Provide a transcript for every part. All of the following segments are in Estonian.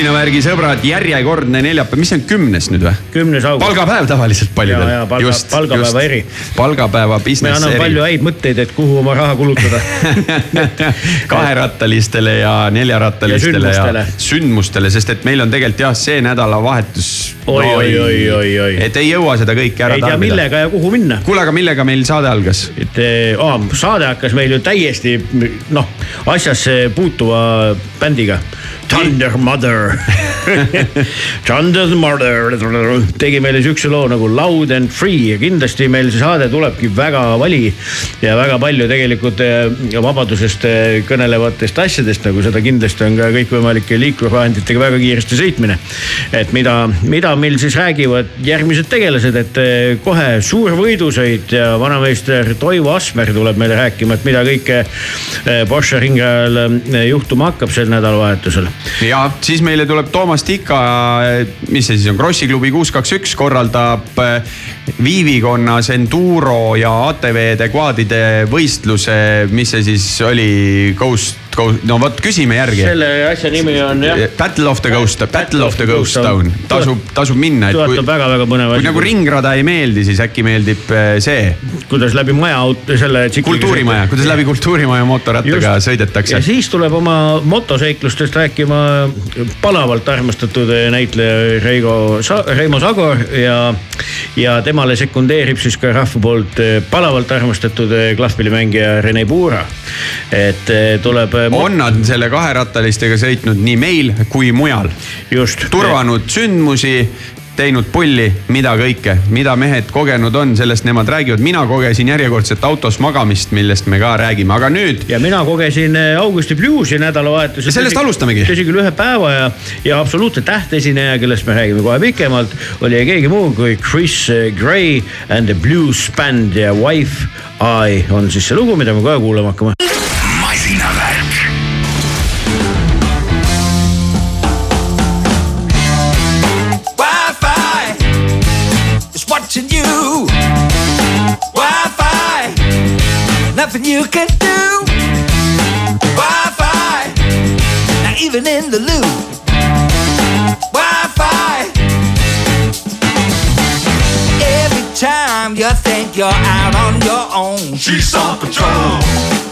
masinavärgi sõbrad, järjekordne neljapäev, mis see on, kümnes nüüd või? kümnes august. palgapäev tavaliselt paljudel Ja, ja palga- palgapäeva eri. palgapäeva me business anname palju eri. häid mõtteid, et kuhu oma raha kulutada. kaherattalistele ja neljarattalistele ja, Ja ja sündmustele, sest et meil on tegelikult jah, see nädalavahetus. Oi, oi, oi, oi, oi. et ei jõua seda kõike ära ei tea, tarbida. millega ja kuhu minna. kuule, aga millega meil saade algas? et aa, saade hakkas meil ju täiesti noh, asjasse puutuva bändiga. Thunder Mother Thunder Mother tegi meile siukse loo nagu Loud and Free ja kindlasti meil see saade tulebki väga vali ja väga palju tegelikult eh, vabadusest eh, kõnelevatest asjadest, nagu seda kindlasti on ka kõikvõimalike liiklusvahenditega väga kiiresti sõitmine. et mida, mida meil siis räägivad järgmised tegelased, et eh, kohe suur võidusõit ja vanameister Toivo Asmer tuleb meile rääkima, et mida kõike Porsche ringrajal juhtuma hakkab sel nädalavahetusel. Ja siis meile tuleb Toomas Tika, mis see siis on, Krossi klubi kuus, kaks, üks korraldab äh, Viivikonnas enduro ja ATV-de kvaadide võistluse, mis see siis oli, Ghost, no vot küsime järgi. selle asja nimi on jah. Battle of the Ghost, Battle of the Ghost Town, tasub, tasub minna, et kui, tuletab väga-väga põnev kui asi. nagu ringrada ei meeldi, siis äkki meeldib äh, see kuidas läbi maja, selle. kultuurimaja, kuidas läbi kultuurimaja mootorrattaga sõidetakse ja. siis tuleb oma motoseiklustest rääkima palavalt armastatud näitleja Reigo, Reimo Sagor ja, ja temale sekundeerib siis ka rahva poolt palavalt armastatud klahvpillimängija Rene Puura. et tuleb. On nad selle kaherattalistega sõitnud nii meil kui mujal, turvanud sündmusi, teinud pulli, mida kõike, mida mehed kogenud on, sellest nemad räägivad. mina kogesin järjekordset autos magamist, millest me ka räägime, aga nüüd ja mina kogesin äh, Augusti Bluesi nädalavahetusel. Sellest alustamegi. tõsi küll ühe päeva ja, ja absoluutne tähtesineja, kellest me räägime kohe pikemalt, oli ei keegi muu kui Chris äh, Gray and the Blues Band ja Wife I on siis see lugu, mida me kohe kuulama hakkame. You're out on your own, she's on patrol.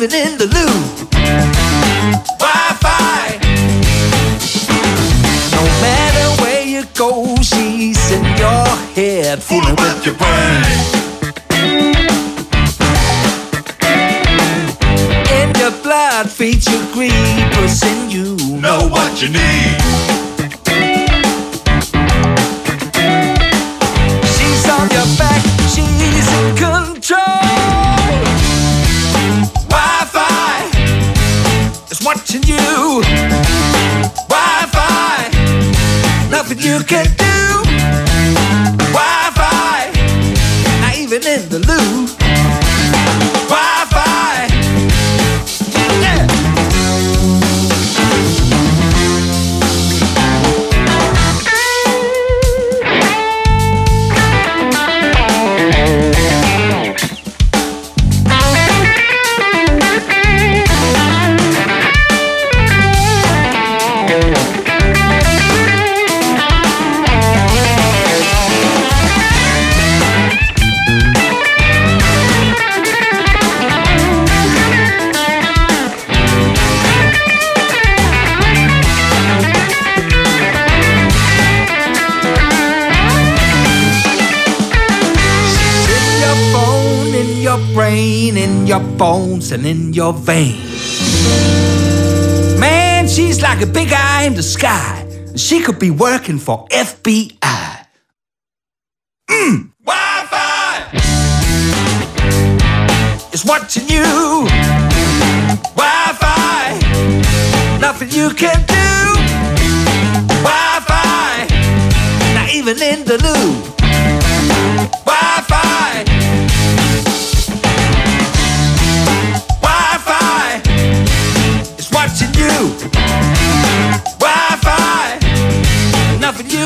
Even in the loop. Wi-Fi. No matter where you go, she's in your head, fooling with your brain. In your blood, feeds your greed, pushing you know what you need. Nothing you can do. Wi-Fi, not even in the loop. And in your veins. Man, she's like a big eye in the sky. She could be working for FBI. Mm. Wi-Fi is watching you. Wi-Fi, nothing you can do. Wi-Fi, not even in the loop.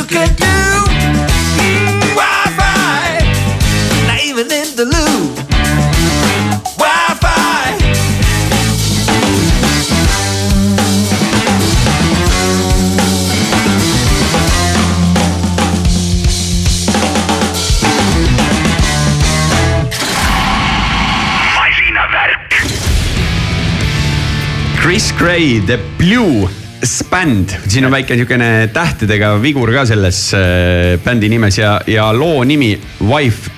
You can do. Wi-Fi, not even in the loop. Wi-Fi. Chris Gray, The Blue Band, siin on väike niisugune tähtedega vigur ka selles äh, bändi nimes ja, ja loo nimi Wife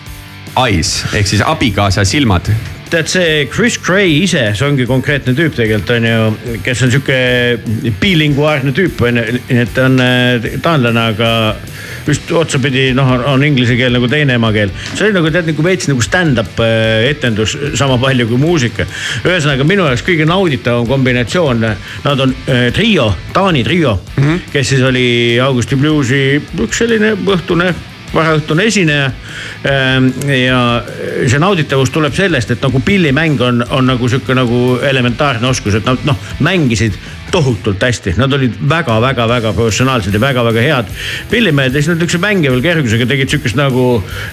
Eyes ehk siis abikaasa silmad. tead see Chris Gray ise, see ongi konkreetne tüüp tegelikult on ju, kes on sihuke bilinguaarne tüüp on ju, nii et ta on äh, taanlane, aga just otsapidi noh, on inglise keel nagu teine emakeel. see oli nagu tead nagu veits nagu stand-up äh, etendus sama palju kui muusika. ühesõnaga minu jaoks kõige nauditavam kombinatsioon, nad on äh, trio, Taani trio mm, -hmm. kes siis oli Augusti Bluesi üks selline õhtune varaõhtune esineja. ja see nauditavus tuleb sellest, et nagu pillimäng on, on nagu sihuke nagu elementaarne oskus, et nad noh, mängisid tohutult hästi, nad olid väga-väga-väga professionaalsed ja väga-väga head pillimehed ja siis nad niisuguse mängival kergusega tegid sihukest nagu,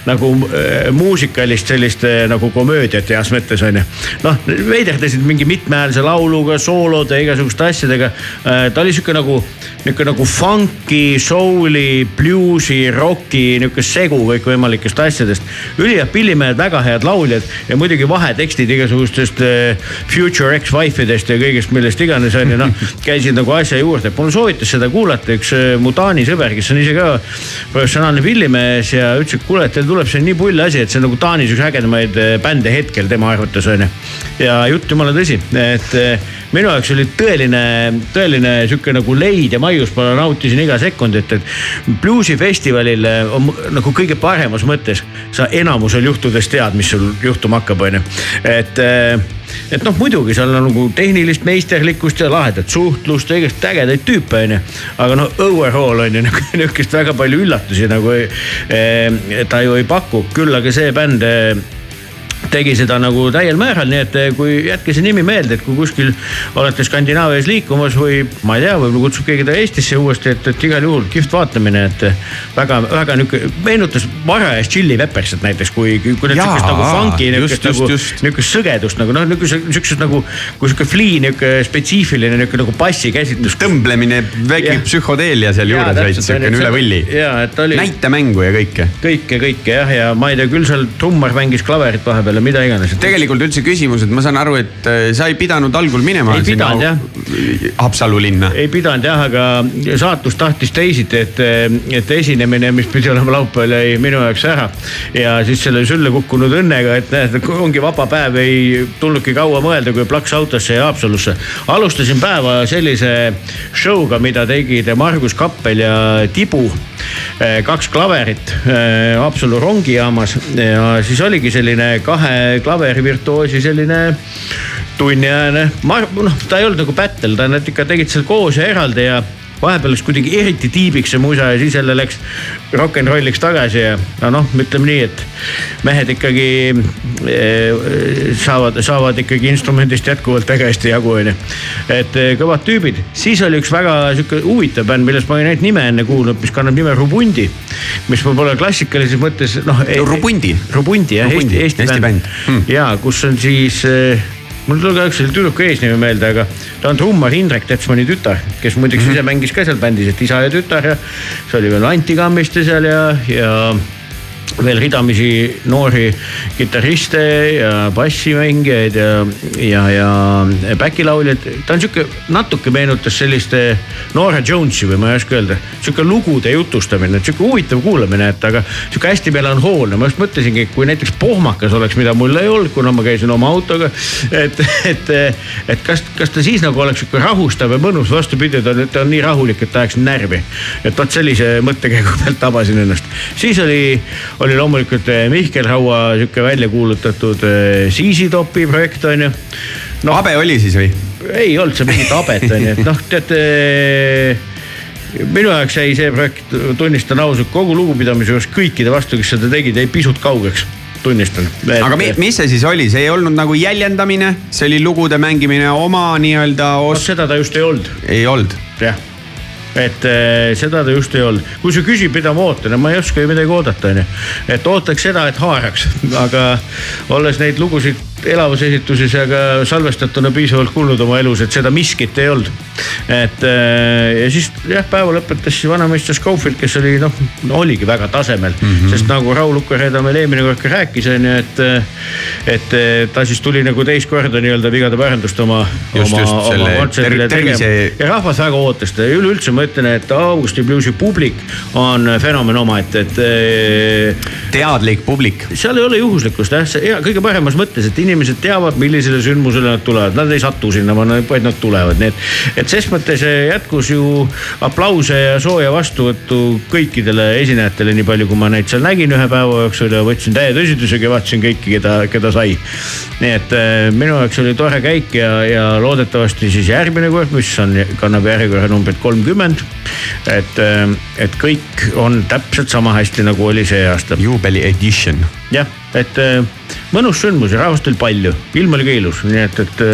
nagu äh, muusikalist sellist äh, nagu komöödiat heas mõttes on ju. noh, veiderdasid mingi mitmehäälse lauluga, soolode, igasuguste asjadega äh,. ta oli sihuke nagu, nihuke nagu funky, soul'i, bluusi, rocki, nihukest segu kõikvõimalikest asjadest. ülihead pillimehed, väga head lauljad ja muidugi vahetekstid igasugustest äh, Future X-Wife idest ja kõigest, millest iganes on ju noh käisid nagu asja juurde, mulle soovitas seda kuulata. Üks äh, mu Taani sõber, kes on ise ka professionaalne pillimees ja ütles, et kuule, et teil tuleb see nii pull asi, et see on nagu Taanis üks ägedamaid äh, bände hetkel tema arvates on ju. ja jutt jumala tõsi, et äh, minu jaoks oli tõeline, tõeline sihuke nagu leid ja maius, ma nautisin iga sekundit, et bluusifestivalil on nagu kõige paremas mõttes sa enamusel juhtudest tead, mis sul juhtuma hakkab, on ju, et et noh, muidugi seal on nagu tehnilist meisterlikkust ja lahedat suhtlust ja igast ägedaid tüüpe onju. aga noh, overall on ju nihukest väga palju üllatusi nagu eh, ta ju ei paku, küll aga see bänd eh, tegi seda nagu täiel määral, nii et eh, kui jätke see nimi meelde, et kui kuskil olete Skandinaavias liikumas või ma ei tea, võib-olla kutsub keegi ta Eestisse uuesti, et, et igal juhul kihvt vaatamine, et väga, väga nihuke, meenutas varajast Chili Peppersit näiteks, kui, kui need sihukest nagu funky nihukest nagu, nihukest sõgedust nagu noh, nihukese, sihukesed nagu, kui sihuke flii nihuke spetsiifiline nihuke nagu bassikäsitlus. tõmblemine, väike psühhodeelia sealjuures veits, siukene üle võlli. Oli... näitemängu ja kõike. kõike, kõike jah, ja ma ei tea, küll seal trummar mängis klaverit vahepeal ja mida iganes. tegelikult üldse küsimus, et ma saan aru, et äh, sa ei pidanud algul minema ei pidanud, jah. Haapsalu linna. ei pidanud jah, aga saatus tahtis teisiti, et, et esinemine, mis pidi olema laupäeval, jäi minu jaoks ära. ja siis selle sülle kukkunud õnnega, et näed, ongi vaba päev, ei tulnudki kaua mõelda, kui plaks autosse ja Haapsalusse. alustasin päeva sellise show'ga, mida tegid Margus Kappel ja Tibu. kaks klaverit äh, Haapsalu rongijaamas ja siis oligi selline kahe klaverivirtuoosi selline tunniajane, ma noh, ta ei olnud nagu battle, ta nad ikka tegid seal koos ja eraldi ja vahepeal läks kuidagi eriti tiibiks see musa ja siis jälle läks rock n rolliks tagasi ja no noh, ütleme nii, et mehed ikkagi e, saavad, saavad ikkagi instrumendist jätkuvalt väga hästi jagu, onju. et e, kõvad tüübid, siis oli üks väga sihuke huvitav bänd, millest ma olin ainult nime enne kuulnud, mis kannab nime Rubundi. mis võib-olla klassikalises mõttes noh. Rubundi. Rubundi jah, Eesti, Eesti, Eesti bänd hmm. ja kus on siis mul ei tule kahjuks selle tüdruku eesnimi meelde, aga ta on trummar Indrek Tetsmani tütar, kes muideks mm -hmm. ise mängis ka seal bändis, et isa ja tütar ja see oli veel Anti Kammiste seal ja, ja veel ridamisi noori kitarriste ja bassimängijaid ja, ja, ja backilauljad. ta on sihuke, natuke meenutas sellist Norah Jonesi või ma ei oska öelda, sihuke lugude jutustamine, sihuke huvitav kuulamine, et aga sihuke hästi melanhoolne. ma just mõtlesingi, kui näiteks pohmakas oleks, mida mul ei olnud, kuna ma käisin oma autoga. et, et, et kas, kas ta siis nagu oleks sihuke rahustav ja mõnus, vastupidi, ta ta on nii rahulik, et ta ajaks närvi. et vot sellise mõttekäigu pealt tabasin ennast. siis oli oli loomulikult eh, Mihkel Raua sihuke välja kuulutatud Siisi eh, topi projekt on ju no,. habe oli siis või? ei olnud seal mingit habet on ju, et noh, teate minu jaoks jäi see projekt, tunnistan ausalt, kogu lugupidamise juures kõikide vastu, kes seda tegid, jäi pisut kaugeks tunnistan. aga mi, mis see siis oli, see ei olnud nagu jäljendamine, see oli lugude mängimine oma nii-öelda os.... Seda ta just ei olnud. ei olnud? jah et äh, seda ta just ei olnud. kui sa küsid, mida ma ootan, ma ei oska ju midagi oodata, onju. et ootaks seda, et haaraks, aga olles neid lugusid elavas esituses ja ka salvestatuna piisavalt kuulnud oma elus, et seda miskit ei olnud. et äh, ja siis jah, päeva lõpetas siis vanameister Scofield, kes oli noh, oligi väga tasemel mm, -hmm. sest nagu Raul Ukareeda meil eelmine kord ka rääkis, onju, et. et ta siis tuli nagu teist korda nii-öelda vigade parandust oma, oma, oma kontserdile tegema tervise... ja rahvas väga ootas seda ja üleüldse ma ütlen, et Augusti Bluesi publik on fenomen omaette, et, et. teadlik publik. seal ei ole juhuslikkust jah, kõige paremas mõttes, et inimesed inimesed teavad, millisele sündmusele nad tulevad, nad ei satu sinna, vaid nad tulevad, nii et. et ses mõttes jätkus ju aplause ja sooja vastuvõttu kõikidele esinejatele, nii palju kui ma neid seal nägin ühe päeva jooksul ja võtsin täie tõsidusega ja vaatasin kõiki, keda, keda sai. nii et äh, minu jaoks oli tore käik ja, ja loodetavasti siis järgmine kord, mis on, kannab järjekorra numbrit kolmkümmend. et, äh, et kõik on täpselt sama hästi, nagu oli see aasta. juubeli edition. jah, et äh, mõnus sündmus ja rahvast oli palju, ilm oli ka ilus, nii et, et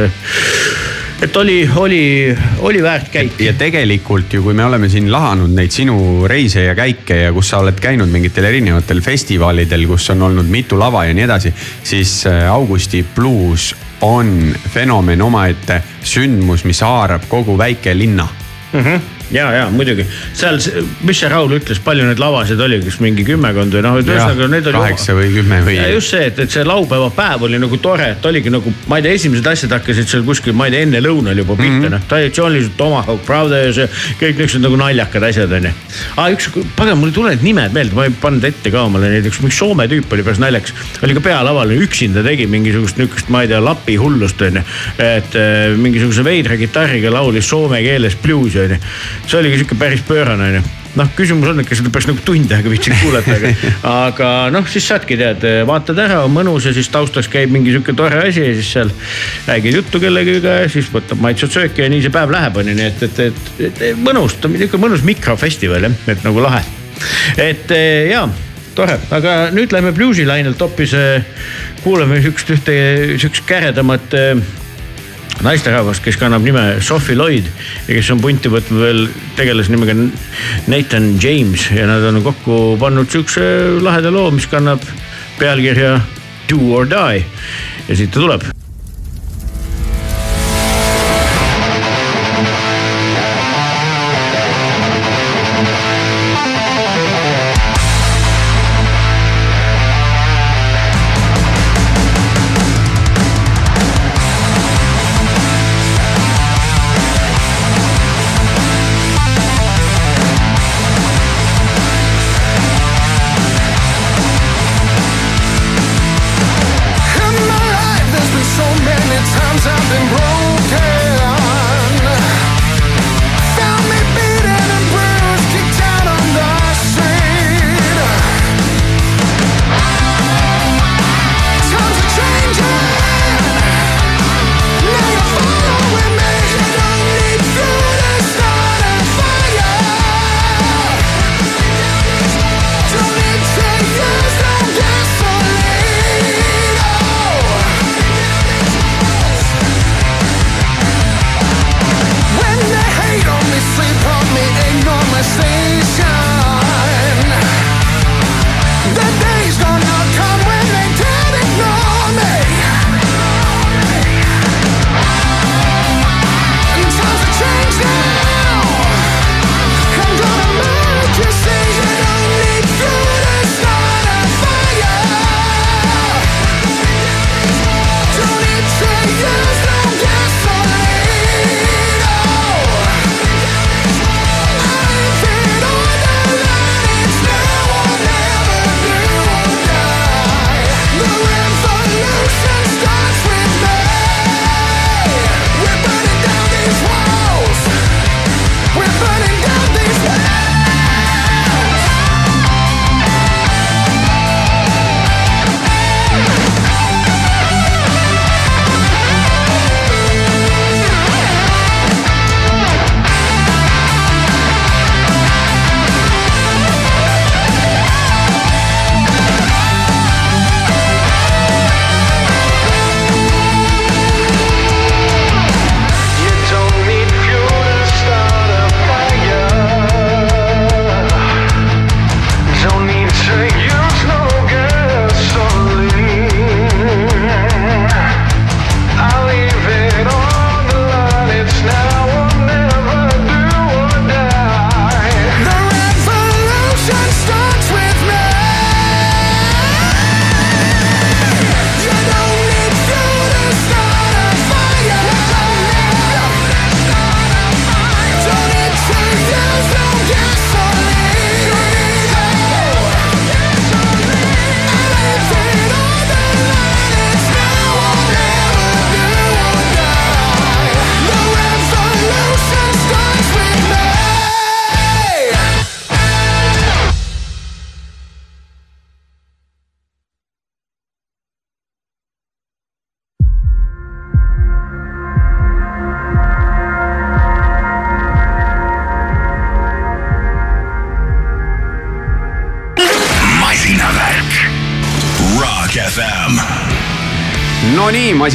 et oli, oli, oli väärt käik. ja tegelikult ju, kui me oleme siin lahanud neid sinu reise ja käike ja kus sa oled käinud mingitel erinevatel festivalidel, kus on olnud mitu lava ja nii edasi, siis äh, Augusti Blues on fenomen omaette sündmus, mis haarab kogu väikelinna ja, ja muidugi seal, mis see Raul ütles, palju neid lavasid oli, kas mingi kümmekond või noh, ühesõnaga need oli. kaheksa või kümme või. ja just see, et, et see laupäevapäev oli nagu tore, et oligi nagu, ma ei tea, esimesed asjad hakkasid seal kuskil, ma ei tea, enne lõunal juba pihta mm -hmm., noh, traditsiooniliselt Tomahawk Brothers ja kõik niisugused nagu naljakad asjad onju. aa, üks, pagan, mul ei tule need nimed meelde, ma ei pannud ette ka omale neid, üks mingi Soome tüüp oli päris naljakas. oli ka pealaval, üksinda tegi mingisugust niisugust, ma ei tea, lapi hullust onju. et äh, mingisuguse veidra kitarriga laulis soome keeles bluusi onju. See oligi sihuke päris pöörane onju noh, küsimus on, et kas seda peaks nagu tund aega viitsinud kuulata, aga, aga noh, siis saadki tead, vaatad ära, on mõnus ja siis taustaks käib mingi sihuke tore asi ja siis seal räägid juttu kellegagi ja siis võtab maitsvat sööki ja nii see päev läheb, onju, nii et, et, et, et, et mõnus, niisugune mõnus mikrofestival jah, et nagu lahe. et eh, jaa tore, aga nüüd lähme bluusilainelt hoopis äh, kuulame siukest ühte siukest käredamat äh, naisterahvast, kes kannab nime Sophie Lloyd ja kes on punti võtnud veel tegelase nimega Nathan James ja nad on kokku pannud siukse laheda loo, mis kannab pealkirja Do or die. Ja siit ta tuleb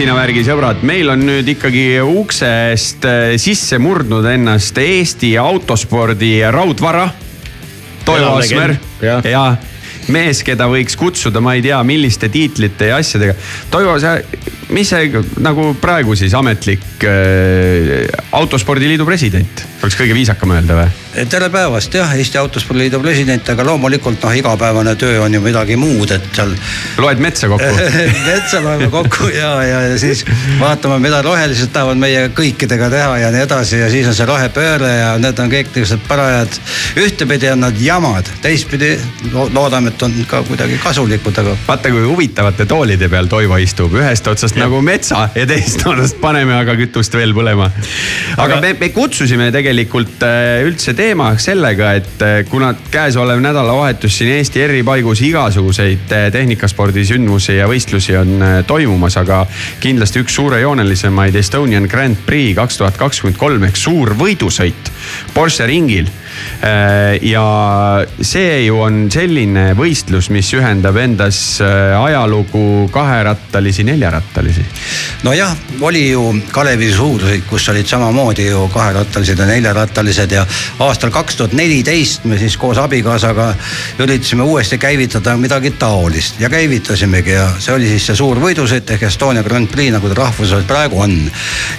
masinavärgi sõbrad, meil on nüüd ikkagi uksest äh, sisse murdnud ennast Eesti autospordi raudvara. Toivo Asmer jah. ja mees, keda võiks kutsuda, ma ei tea, milliste tiitlite ja asjadega. Toivo, sa, mis see nagu praegu siis ametlik äh, autospordiliidu president, oleks kõige viisakam öelda või? tere päevast jah, Eesti Autospordiliidu president, aga loomulikult noh, igapäevane töö on ju midagi muud, et seal loed metsa kokku metsa loeme kokku ja, ja, ja siis vaatame, mida rohelised tahavad meie kõikidega teha ja nii edasi ja siis on see rohepööre ja need on kõik niisugused parajad. ühtepidi on nad jamad, teistpidi lo- loodame, et on ka kuidagi kasulikud, aga vaata, kui huvitavate toolide peal Toivo istub, ühest otsast ja. nagu metsa ja teisest otsast paneme aga kütust veel põlema. aga, aga... me, me kutsusime tegelikult äh, üldse teemaks sellega, et äh, kuna käesolev nädalavahetus siin Eesti eri paigus igasuguseid äh, tehnikaspordi sündmusi ja võistlusi on toimumas, aga kindlasti üks suurejoonelisemaid Estonian Grand Prix kaks tuhat kakskümmend kolm ehk suur võidusõit Porsche ringil ja see ju on selline võistlus, mis ühendab endas äh, ajalugu kaherattalisi, neljarattalisi. nojah, oli ju Kalevi suurused, kus olid samamoodi ju kaherattalised ja neljarattalised ja aastal kaks tuhat neliteist me siis koos abikaasaga üritasime uuesti käivitada midagi taolist ja käivitasimegi ja see oli siis see suur võidusõit ehk Estonia Grand Prix, nagu ta rahvusvaheliselt praegu on.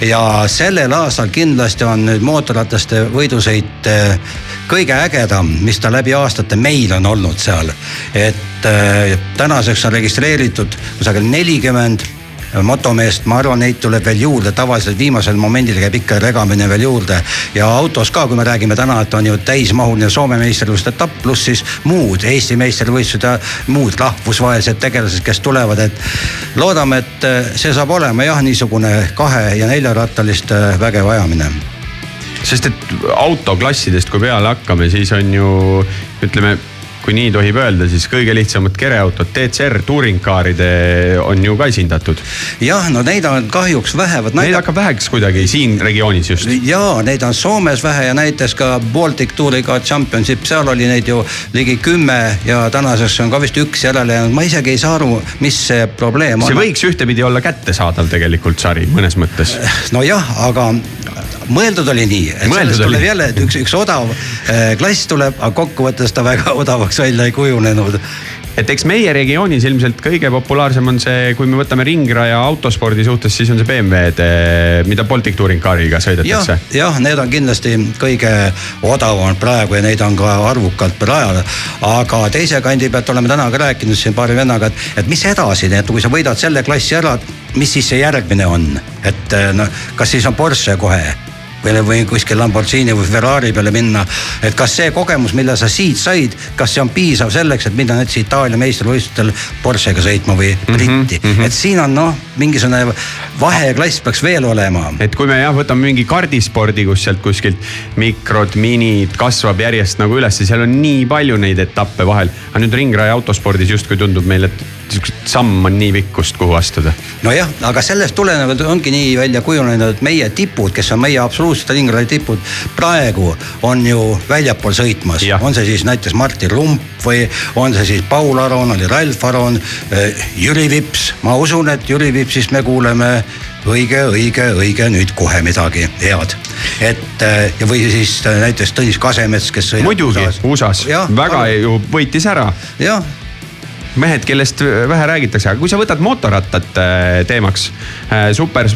ja sellel aastal kindlasti on nüüd mootorrataste võidusõit eh, kõige ägedam, mis ta läbi aastate meil on olnud seal. et äh, tänaseks on registreeritud kusagil nelikümmend motomeest, ma arvan, neid tuleb veel juurde, tavaliselt viimasel momendil käib ikka regamine veel juurde. ja autos ka, kui me räägime täna, et on ju täismahuline Soome meistrivõistluste etapp, pluss siis muud Eesti meistrivõistlused ja muud rahvusvahelised tegelased, kes tulevad, et. loodame, et äh, see saab olema jah, niisugune kahe ja neljarattaliste vägev ajamine sest et autoklassidest, kui peale hakkame, siis on ju ütleme kui nii tohib öelda, siis kõige lihtsamad kereautod, DCR touringcar'ide on ju ka esindatud. jah, no neid on kahjuks vähe, vot Neid hakkab väheks kuidagi siin regioonis just. jaa, neid on Soomes vähe ja näiteks ka Baltic Touriga Championship, seal oli neid ju ligi kümme ja tänaseks on ka vist üks järele jäänud, ma isegi ei saa aru, mis see probleem on. see võiks ühtepidi olla kättesaadav tegelikult sari mõnes mõttes. nojah, aga mõeldud oli nii, et Mõeldud sellest tuleb jälle, üks, üks odav eh, klass tuleb, aga kokkuvõttes ta väga odavaks välja ei kujunenud. et eks meie regioonis ilmselt kõige populaarsem on see, kui me võtame ringraja autospordi suhtes, siis on see BMW-d, mida Baltic Touring Cariga sõidetakse., jah, need on kindlasti kõige odavamad praegu ja neid on ka arvukalt rajal. aga teise kandi pealt oleme täna ka rääkinud siin paari vennaga, et, et mis edasi, et kui sa võidad selle klassi ära, mis siis see järgmine on, et noh, kas siis on Porsche kohe või, või kuskil Lamborghini või Ferrari peale minna. et kas see kogemus, mille sa siit said, kas see on piisav selleks, et minna näiteks Itaalia meistrivõistlustel Porschega sõitma või Britti mm, -hmm. et siin on noh, mingisugune vaheklass peaks veel olema et kui me jah, võtame mingi kardispordi, kus sealt kuskilt mikrod, minid kasvab järjest nagu üles, seal on nii palju neid etappe vahel. aga nüüd ringraja autospordis justkui tundub meile, et samm on nii pikk, kust kuhu astuda. nojah, aga sellest tulenevalt ongi nii välja kujunenud, et meie tipud, kes on meie absoluutsed ringralli tipud, praegu on ju väljapool sõitmas. On see siis näiteks Martin Rump või on see siis Paul Aron, oli Ralf Aron, Jüri Vips. ma usun, et Jüri Vipsist me kuuleme õige, õige, õige nüüd kohe midagi head. et eh, ja või siis eh, näiteks Tõnis Kasemets, kes muidugi USA-s väga aga- ju võitis ära jah, mehed, kellest vähe räägitakse, aga kui sa võtad motorattad äh, teemaks. super,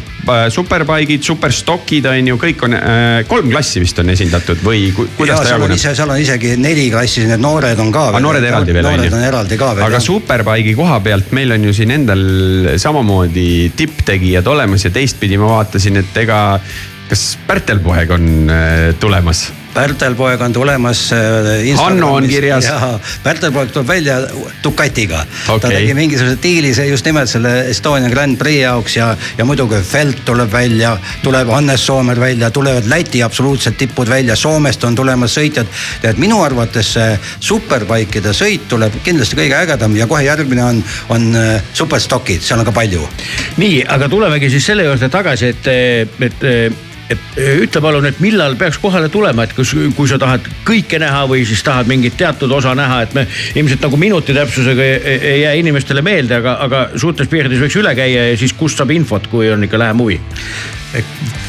superbike'id, superstockid on ju, kõik on, äh, kolm klassi vist on esindatud või ku- kuidas ja ta jaguneb? seal on isegi neli klassi, need noored on ka. aga noored eraldi veel on noored ju? on eraldi ka veel. aga. Superbike'i koha pealt meil on ju siin endal samamoodi tipptegijad olemas ja teistpidi ma vaatasin, et ega kas Pärtel poeg on äh, tulemas? Pärtel poeg on tulemas äh, Hanno on kirjas. jaa, Pärtel poeg tuleb välja Ducatiga okay. Ta tegi mingisuguse diili see just nimelt selle Estonia Grand Prix jaoks ja, ja muidugi Felt tuleb välja, tuleb Hannes Soomer välja, tulevad Läti absoluutsed tipud välja, Soomest on tulemas sõitjad. tead, minu arvates see superbike'ide sõit tuleb kindlasti kõige ägedam ja kohe järgmine on, on äh, superstockid, seal on ka palju. nii, aga tulemegi siis selle juurde tagasi, et, et et ütle palun, et millal peaks kohale tulema, et kus, kui sa tahad kõike näha või siis tahad mingit teatud osa näha, et me ilmselt nagu minuti täpsusega ei, ei jää inimestele meelde, aga, aga suurtes piirides võiks üle käia ja siis kust saab infot, kui on ikka lähem huvi?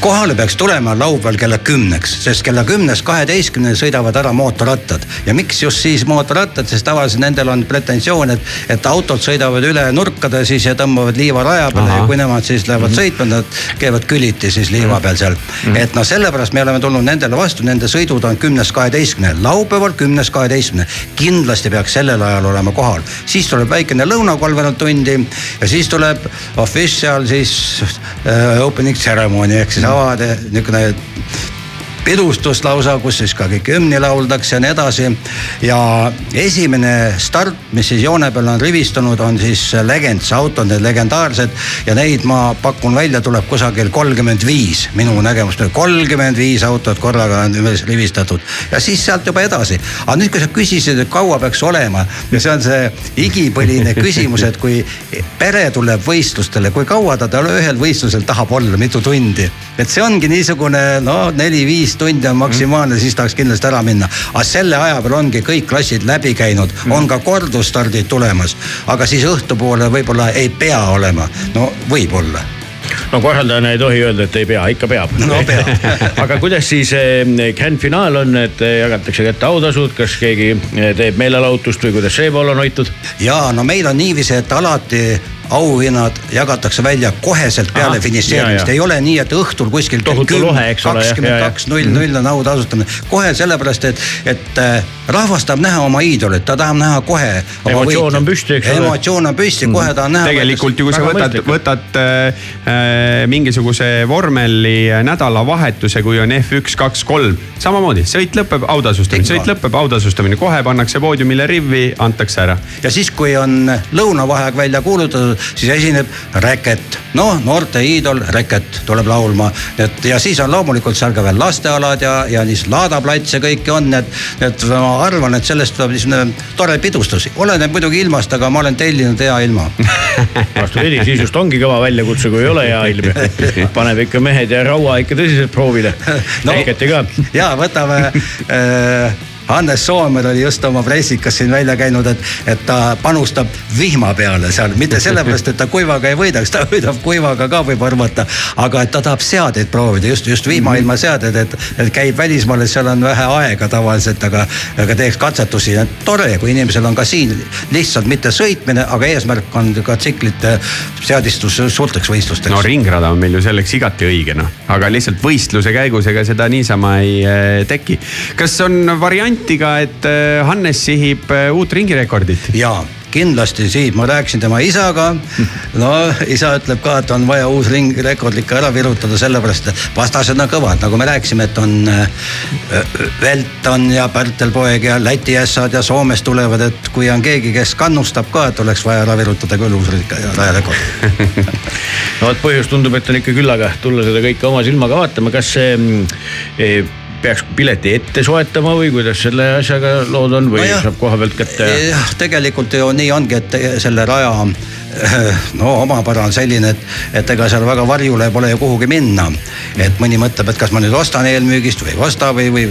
Kohale peaks tulema laupäeval kella kümneks, sest kella kümnest kaheteistkümneni sõidavad ära mootorrattad. ja miks just siis mootorrattad, sest tavaliselt nendel on pretensioon, et, et autod sõidavad üle nurkade siis ja tõmbavad liiva raja peale Ahah. ja kui nemad siis lähevad sõitma, nad käivad küliti siis liiva peal seal. et noh, sellepärast me oleme tulnud nendele vastu, nende sõidud on kümnest kaheteistkümneni, laupäeval kümnest kaheteistkümneni. kindlasti peaks sellel ajal olema kohal, siis tuleb väikene lõuna kolmveerand tundi ja siis tuleb official siis äh, opening ceremony ehk siis avade niisugune pidustus lausa, kus siis ka kõik hümni lauldakse ja nii edasi. ja esimene start, mis siis joone peal on rivistunud, on siis Legends autod, need legendaarsed ja neid ma pakun välja, tuleb kusagil kolmkümmend viis minu nägemust, kolmkümmend viis autot korraga on üles rivistatud ja siis sealt juba edasi. aga nüüd, kui sa küsisid, et kaua peaks olema ja see on see igipõline küsimus, et kui pere tuleb võistlustele, kui kaua ta tal ühel võistlusel tahab olla, mitu tundi. et see ongi niisugune no neli-viis tundi on maksimaalne, siis tahaks kindlasti ära minna. aga selle aja peal ongi kõik klassid läbi käinud, on ka kordusstardid tulemas, aga siis õhtupoole võib-olla ei pea olema, no võib-olla no korraldajana ei tohi öelda, et ei pea, ikka peab. No peab. aga kuidas siis eh, grand finaal on, et eh, jagatakse kätte autasud, kas keegi eh, teeb meelelahutust või kuidas see pool on hoitud? ja no meil on niiviisi, et alati auhinnad jagatakse välja koheselt peale Ahah, finišeerimist, ei ole nii, et õhtul kuskil kell jah, kakskümmend kaks null null on autasustamine. kohe sellepärast, et, et äh, rahvas tahab näha oma iidolit, ta tahab näha kohe. Emotsioon on püsti, eks ole. emotsioon on püsti, kohe tahab näha. tegelikult ju, kui sa võtad, võtad äh, äh, mingisuguse vormeli nädalavahetuse, kui on F1, kaks, kolm, samamoodi, sõit lõpeb, autasustamine, sõit lõpeb, autasustamine, kohe pannakse poodiumile rivvi, antakse ära. ja siis, kui on lõunavaheaeg välja kuulutatud, siis esineb Reket. noh, noorte iidol Reket tuleb laulma, et ja siis on loomulikult seal ka veel lastealad ja, ja siis laadaplats ja kõike on, et, et ma arvan, et sellest tuleb niisugune tore pidustus. oleneb muidugi ilmast, aga ma olen tellinud hea ilma. vastupidi, siis just ongi kõva väljakutse, kui ei ole hea ilm. paneb ikka mehed ja raua ikka tõsiselt proovile No. Reketi ka ja võtame äh, Hannes Soomer oli just oma pressikas siin välja käinud, et, et ta panustab vihma peale seal, mitte sellepärast, et ta kuivaga ei võidaks, ta võidab kuivaga ka võib arvata. aga et ta tahab seadeid proovida, just, just vihmailma seaded, et, et käib välismaal, et seal on vähe aega tavaliselt, aga, aga teeks katsetusi. tore, kui inimesel on ka siin lihtsalt mitte sõitmine, aga eesmärk on ka tsiklite seadistus suurteks võistlusteks. no ringrada on meil ju selleks igati õige noh, aga lihtsalt võistluse käigus ega seda niisama ei äh, teki. kas on varianti ka, et äh, Hannes sihib äh, uut ringirekordit? ja kindlasti siit, ma rääkisin tema isaga. no isa ütleb ka, et on vaja uus ringrekord ikka ära virutada, sellepärast et vastased on kõvad, nagu me rääkisime, et on äh, Velton ja Pärtel-poeg ja Läti ässad ja Soomest tulevad, et kui on keegi, kes kannustab ka, et oleks vaja ära virutada küll uus rajarekord. no vot põhjus tundub, et on ikka küllaga tulla seda kõike oma silmaga vaatama, kas see mm, eh, peaks pileti ette soetama või kuidas selle asjaga lood on või Nojah. saab koha pealt kätte? jah, tegelikult ju nii ongi, et selle raja no omapära on selline, et, et ega seal väga varjule pole ju kuhugi minna. et mõni mõtleb, et kas ma nüüd ostan eelmüügist või ei osta või, või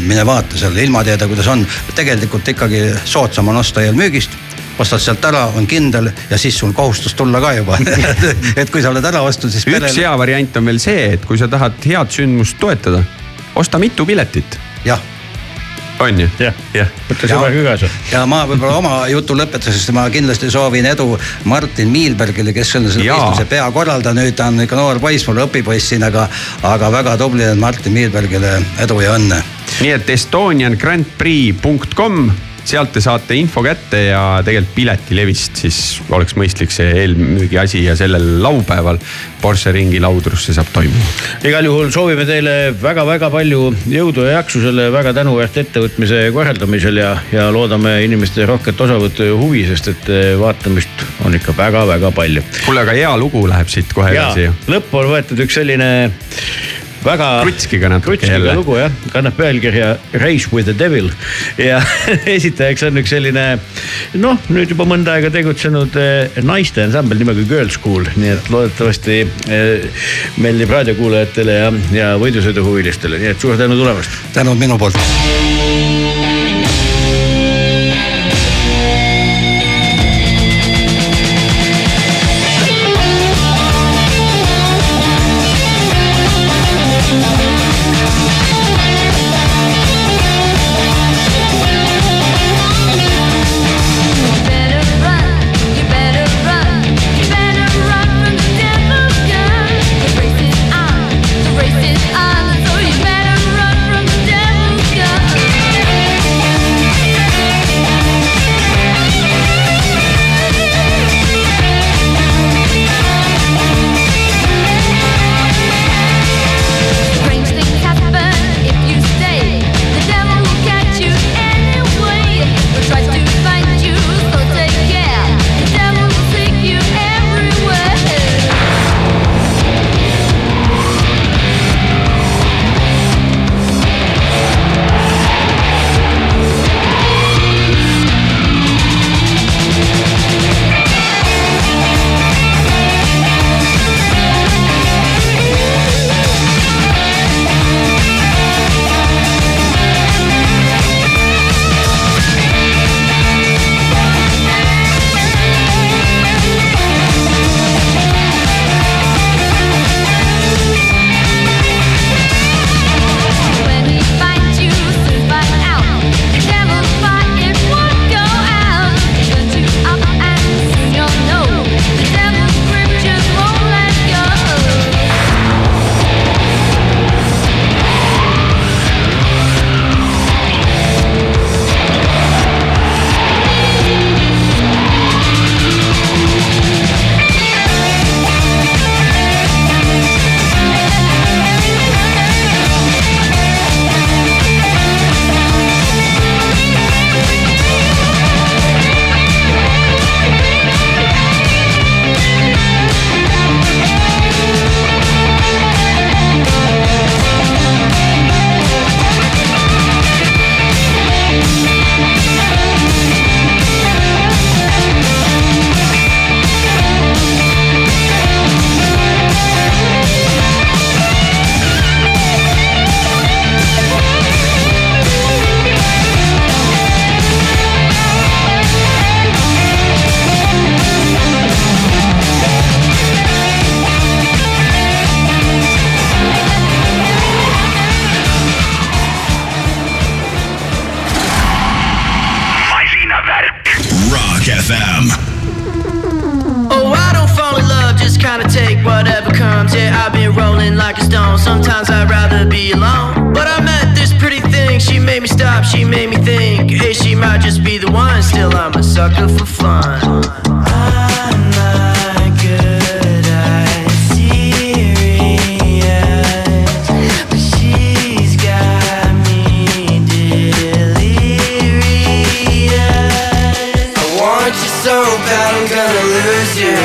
mine vaata seal ilmateede, kuidas on. tegelikult ikkagi soodsam on osta eelmüügist ostad sealt ära, on kindel ja siis sul kohustus tulla ka juba et kui sa oled ära ostnud, siis üks hea variant on veel see, et kui sa tahad head sündmust toetada, osta mitu piletit, jah on ju? jah jah. võta sõbraga kaasa. ja ma võib-olla oma jutu lõpetuseks, ma kindlasti soovin edu Martin Miilbergile, kes on selle võistluse peakorraldaja, nüüd ta on ikka noor poiss, mul õpipoiss siin, aga, aga väga tubli on Martin Miilbergile edu ja õnne. nii et estoniangrandprix.com, sealt te saate info kätte ja tegelikult piletilevist siis oleks mõistlik see eelmüügi asi ja sellel laupäeval Porsche ringi laudrusse saab toimuma. igal juhul soovime teile väga-väga palju jõudu ja jaksu selle väga tänuväärt ettevõtmise korraldamisel ja, ja loodame inimeste rohket osavõttu ja huvi, sest et eh, vaatamist on ikka väga-väga palju. kuule, aga hea lugu läheb siit kohe edasi ju. lõppu on võetud üks selline väga Krutskiga natuke krutskiga jälle. lugu jah, kannab pealkirja Race with the devil ja esitajaks on üks selline noh, nüüd juba mõnda aega tegutsenud eh, naiste ansambel nimega Girl School, nii et loodetavasti eh, meeldib raadiokuulajatele ja, ja võidusõiduhuvilistele, nii et suur tänu tulemast. tänud minu poolt. I'm a sucker for fun. I'm not good at serious, but she's got me delirious. I want you so bad, I'm gonna lose you.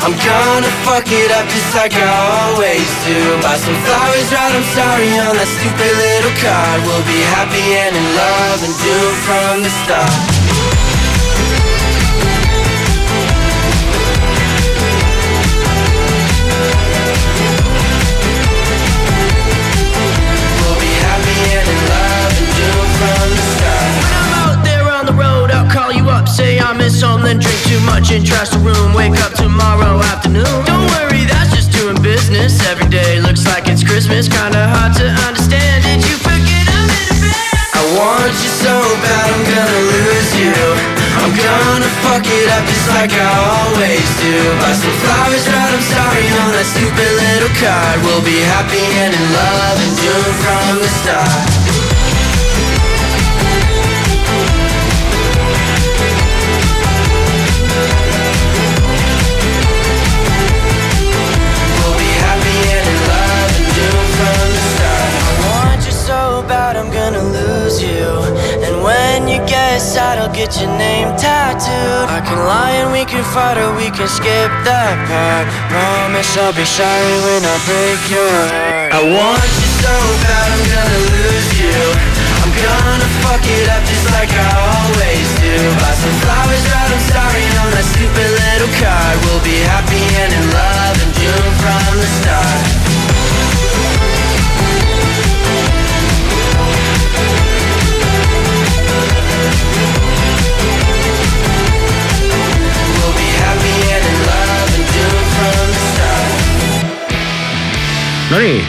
I'm gonna fuck it up just like I always do. Buy some flowers, write I'm sorry on that stupid little card. We'll be happy and in love and doomed from the start. I home, then drink too much and trash the room. Wake up tomorrow afternoon. Don't worry, that's just doing business. Every day looks like it's Christmas, kinda hard to understand. Did you forget I'm in a bed? I want you so bad, I'm gonna lose you. I'm gonna fuck it up just like I always do. Buy some flowers, write I'm sorry on that stupid little card. We'll be happy and in love and doomed from the start. You I'll get your name tattooed. I can lie and we can fight or we can skip that part. Promise I'll be sorry when I break your heart. I want you so bad, I'm gonna lose you. I'm gonna fuck it up just like I always do. Buy some flowers, write I'm sorry on that stupid little card. We'll be happy and in love in June from the start. Nonii,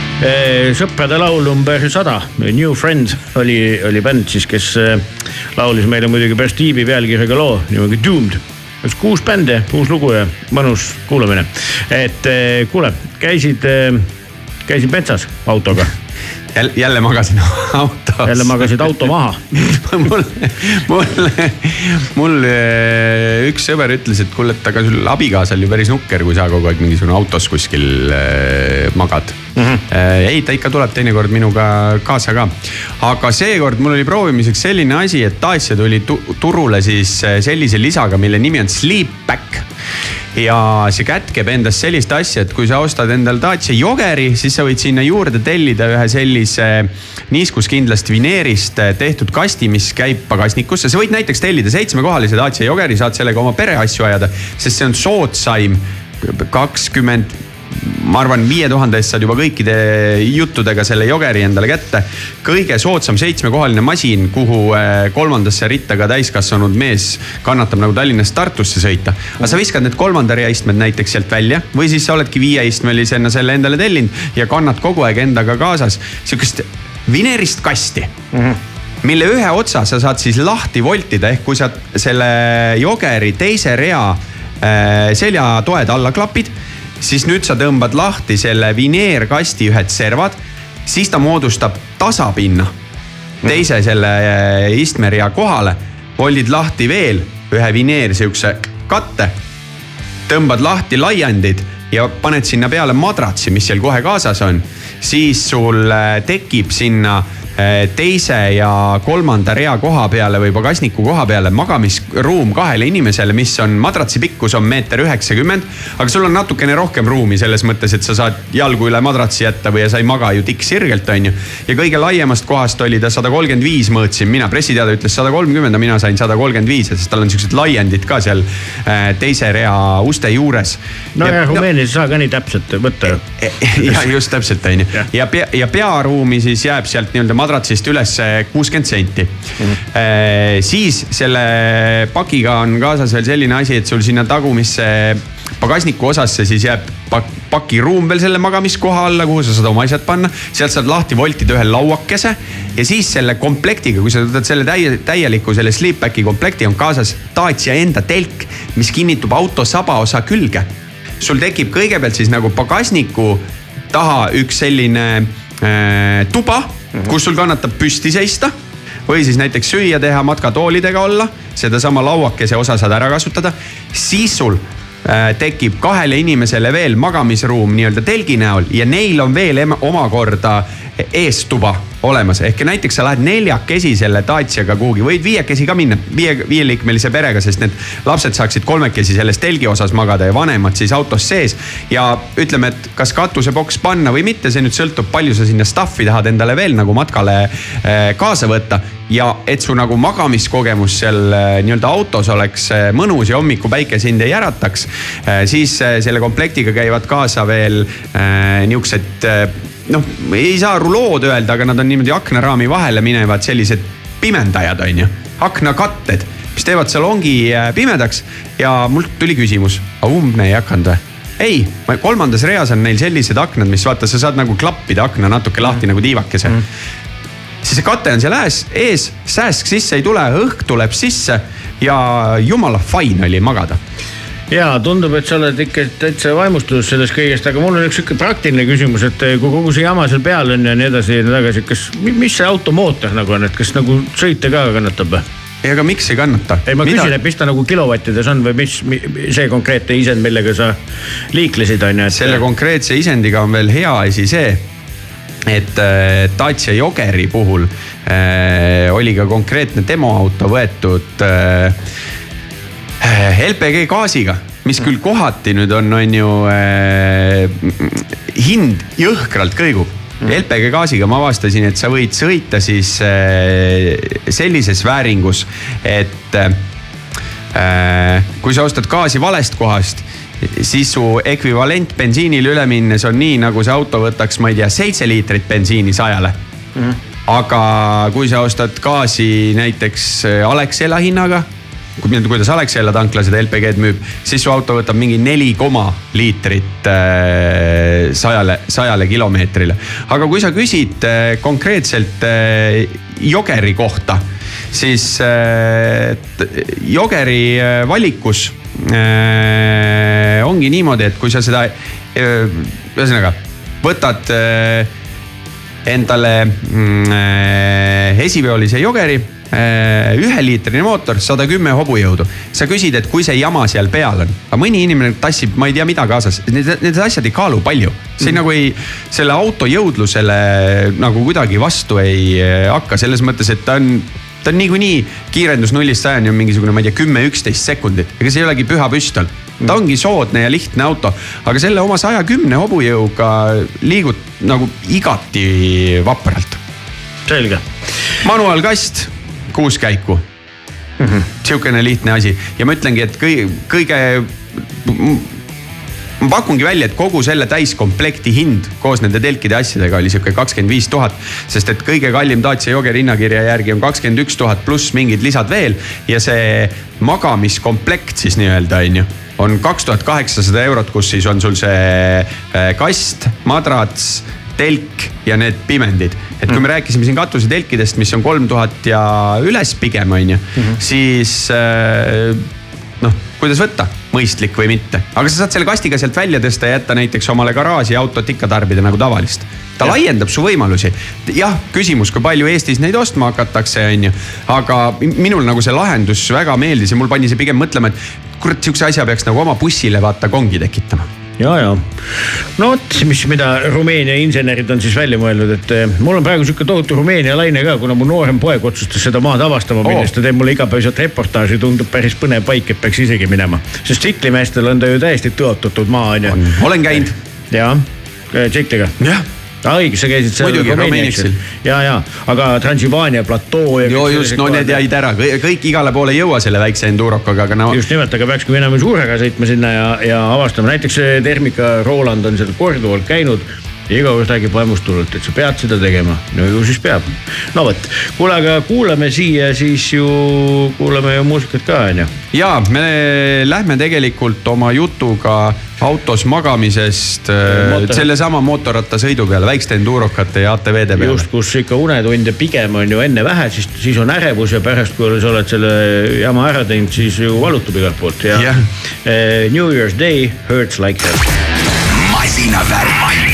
sõprade laul number sada, New Friend oli, oli bänd siis, kes eh, laulis meile muidugi päris tiibi pealkirjaga loo nimega Doomed. kuus bändi, uus lugu ja mõnus kuulamine. et eh, kuule, käisid, käisid metsas autoga, jälle, jälle magasin autos. jälle magasid auto maha. mul, mul, mul eh, üks sõber ütles, et kuule, et aga sul abikaasal ju päris nukker, kui sa kogu aeg mingisugune autos kuskil eh, magad mm. -hmm. ei, ta ikka tuleb teinekord minuga kaasa ka. aga seekord mul oli proovimiseks selline asi, et Dacia tuli tu turule siis eh, sellise lisaga, mille nimi on Sleepback ja see kätkeb endas sellist asja, et kui sa ostad endale Dacia Jogeri, siis sa võid sinna juurde tellida ühe sellise niiskuskindlast vineerist tehtud kasti, mis käib pagasnikusse. sa võid näiteks tellida seitsmekohalise Dacia Jogeri, saad sellega oma pereasju ajada, sest see on soodsaim kakskümmend ma arvan, viie tuhande eest saad juba kõikide juttudega selle jogeri endale kätte. kõige soodsam seitsmekohaline masin, kuhu eh, kolmandasse ritta ka täiskasvanud mees kannatab nagu Tallinnast Tartusse sõita. aga sa viskad need kolmanda rea istmed näiteks sealt välja või siis sa oledki viieistmelisena selle endale tellinud ja kannad kogu aeg endaga kaasas sihukest vineerist kasti mm. -hmm mille ühe otsa sa saad siis lahti voltida, ehk kui sa selle jogeri teise rea äh, seljatoed alla klapid, siis nüüd sa tõmbad lahti selle vineerkasti ühed servad, siis ta moodustab tasapinna teise selle äh, istmerea kohale, voldid lahti veel ühe vineer sihukese katte. Tõmbad lahti laiendid ja paned sinna peale madratsi, mis seal kohe kaasas on, siis sul äh, tekib sinna teise ja kolmanda rea koha peale või pagasniku koha peale magamisruum kahele inimesele, mis on madratsi pikkus on meeter üheksakümmend. aga sul on natukene rohkem ruumi selles mõttes, et sa saad jalgu üle madratsi jätta või sa ei maga ju tikksirgelt, onju. ja kõige laiemast kohast oli ta sada kolmkümmend viis mõõtsin mina, pressiteade ütles sada kolmkümmend, aga mina sain sada kolmkümmend viis, sest tal on siuksed laiendid ka seal äh, teise rea uste juures. no ja, ja Rumeenias ei saa ka nii täpselt võtta ju. ja just täpselt onju ja pea ja pearuumi siis jääb sealt nii-öelda madratsist üles kuuskümmend senti mm. -hmm. siis selle pakiga on kaasas veel selline asi, et sul sinna tagumisse pagasniku osasse siis jääb pak- pakiruum veel selle magamiskoha alla, kuhu sa saad oma asjad panna. sealt saad lahti voltida ühe lauakese ja siis selle komplektiga, kui sa võtad selle täie, täieliku selle sleepbacki komplekti, on kaasas Dacia enda telk, mis kinnitub auto sabaosa külge sul tekib kõigepealt siis nagu pagasniku taha üks selline äh, tuba, kus sul kannatab püsti seista või siis näiteks süüa teha, matkatoolidega olla, sedasama lauakese osa saad ära kasutada, siis sul äh, tekib kahele inimesele veel magamisruum nii-öelda telgi näol ja neil on veel omakorda eestuba olemas, ehk näiteks sa lähed neljakesi selle Daciaga kuhugi, võid viiekesi ka minna, viie, viieliikmelise perega, sest need lapsed saaksid kolmekesi selles telgi osas magada ja vanemad siis autos sees. ja ütleme, et kas katusepoks panna või mitte, see nüüd sõltub, palju sa sinna stuff'i tahad endale veel nagu matkale eh, kaasa võtta ja et su nagu magamiskogemus seal eh, nii-öelda autos oleks eh, mõnus ja hommikupäike sind ei ärataks, siis selle komplektiga käivad kaasa veel niuksed noh, ei saa rulood öelda, aga nad on niimoodi aknaraami vahele minevad sellised pimendajad, onju, aknakatted, mis teevad salongi äh, pimedaks ja mult tuli küsimus, aga umbne ei hakanud või? ei, kolmandas reas on neil sellised aknad, mis vaata, sa saad nagu klappida akna natuke lahti mm. nagu tiivakese mm.. siis see kate on seal ees, ees, sääsk sisse ei tule, õhk tuleb sisse ja jumala fine oli magada ja tundub, et sa oled ikka täitsa vaimustuses sellest kõigest, aga mul on üks sihuke praktiline küsimus, et kui kogu see jama seal peal on ja nii edasi ja nii tagasi, kas, mis see auto mootor nagu on, et kas nagu sõita ka kannatab või? ei, aga miks ei kannata? ei, ma küsin, et mis ta nagu kilovattides on või mis mi, see konkreetne isend, millega sa liiklesid, on ju, et. selle konkreetse isendiga on veel hea asi see, et äh, Dacia Jogeri puhul äh, oli ka konkreetne demoauto võetud äh, LPG gaasiga mis küll kohati nüüd on, on ju äh, hind jõhkralt kõigub. LPG gaasiga ma avastasin, et sa võid sõita siis äh, sellises vääringus, et kui sa ostad gaasi valest kohast siis su ekvivalent bensiinile üle minnes on nii, nagu see auto võtaks, ma ei tea, seitse liitrit bensiini sajale mm.. aga kui sa ostad gaasi näiteks Alexela hinnaga, kuidas Alexela tankla seda LPG-d müüb, siis su auto võtab mingi neli koma liitrit äh, sajale, sajale kilomeetrile. aga kui sa küsid äh, konkreetselt äh, jogeri kohta, siis jogeri valikus ongi niimoodi, et kui sa seda ühesõnaga võtad endale mm, äh, esiveolise jogeri äh, üheliitrine mootor, sada kümme hobujõudu. sa küsid, et kui see jama seal peal on, aga mõni inimene tassib, ma ei tea, mida kaasas, need, need asjad ei kaalu palju. see mm. nagu ei, selle auto jõudlusele nagu kuidagi vastu ei äh, hakka, selles mõttes, et ta on ta on niikuinii kiirendus nullist sajani on mingisugune, ma ei tea, kümme, üksteist sekundit, ega see ei olegi püha püstol. Ta ongi soodne ja lihtne auto, aga selle oma saja kümne hobujõuga liigud nagu igati vapralt. selge. manuaalkast, kuus käiku mm -hmm. sihukene lihtne asi ja ma ütlengi, et kõige, kõige ma pakungi välja, et kogu selle täiskomplekti hind koos nende telkide asjadega oli sihuke kakskümmend viis tuhat. sest et kõige kallim Dacia Jogeri hinnakirja järgi on kakskümmend üks tuhat pluss mingid lisad veel ja see magamiskomplekt siis nii-öelda on ju on kaks tuhat kaheksasada eurot, kus siis on sul see äh, kast, madrats telk ja need pimendid. et kui me rääkisime siin katusetelkidest, mis on kolm tuhat ja üles pigem on ju, siis äh, noh, kuidas võtta, mõistlik või mitte, aga sa saad selle kastiga sealt välja tõsta ja jätta näiteks omale garaaži autot ikka tarbida nagu tavalist. ta ja. laiendab su võimalusi. jah, küsimus, kui palju Eestis neid ostma hakatakse, on ju, aga mi- minul nagu see lahendus väga meeldis ja mul pani see pigem mõtlema, et kurat, sihukese asja peaks nagu oma bussile vaata kongi tekitama ja, ja no vot, mis, mida Rumeenia insenerid on siis välja mõelnud, et eh, mul on praegu sihuke tohutu Rumeenia laine ka, kuna mu noorem poeg otsustas seda maad avastama Oo. siis ta teeb mulle igapäevaselt reportaaži, tundub päris põnev paik, et peaks isegi minema. sest tsiklimeestel on ta ju täiesti tõotatud maa on ju. olen käinud. jaa, tsikliga. jah, aa õige, sa käisid seal Muidugi, Rumeeniaksil.. ja, ja, aga Transilvaania platoo joo just, no need jäid ära, kõik igale poole ei jõua selle väikse endurokaga, aga no just nimelt, aga peakski minema suurega sõitma sinna ja, ja avastama, näiteks Termika Roland on seal korduvalt käinud ja iga kord räägib vaimustulelt, et sa pead seda tegema. no ju siis peab. no vot, kuule, aga kuulame siia siis ju, kuulame ju muusikat ka onju. ja me lähme tegelikult oma jutuga autos magamisest äh, Mootor- sellesama mootorrattasõidu peale, väikeste endurokate ja ATV-de peale just, kus ikka unetunde pigem on ju enne vähe, siis, siis on ärevus ja pärast, kui sa oled selle jama ära teinud, siis ju valutab igalt poolt ja Jah. eh, New Year's Day hurts like hell. masinavärk,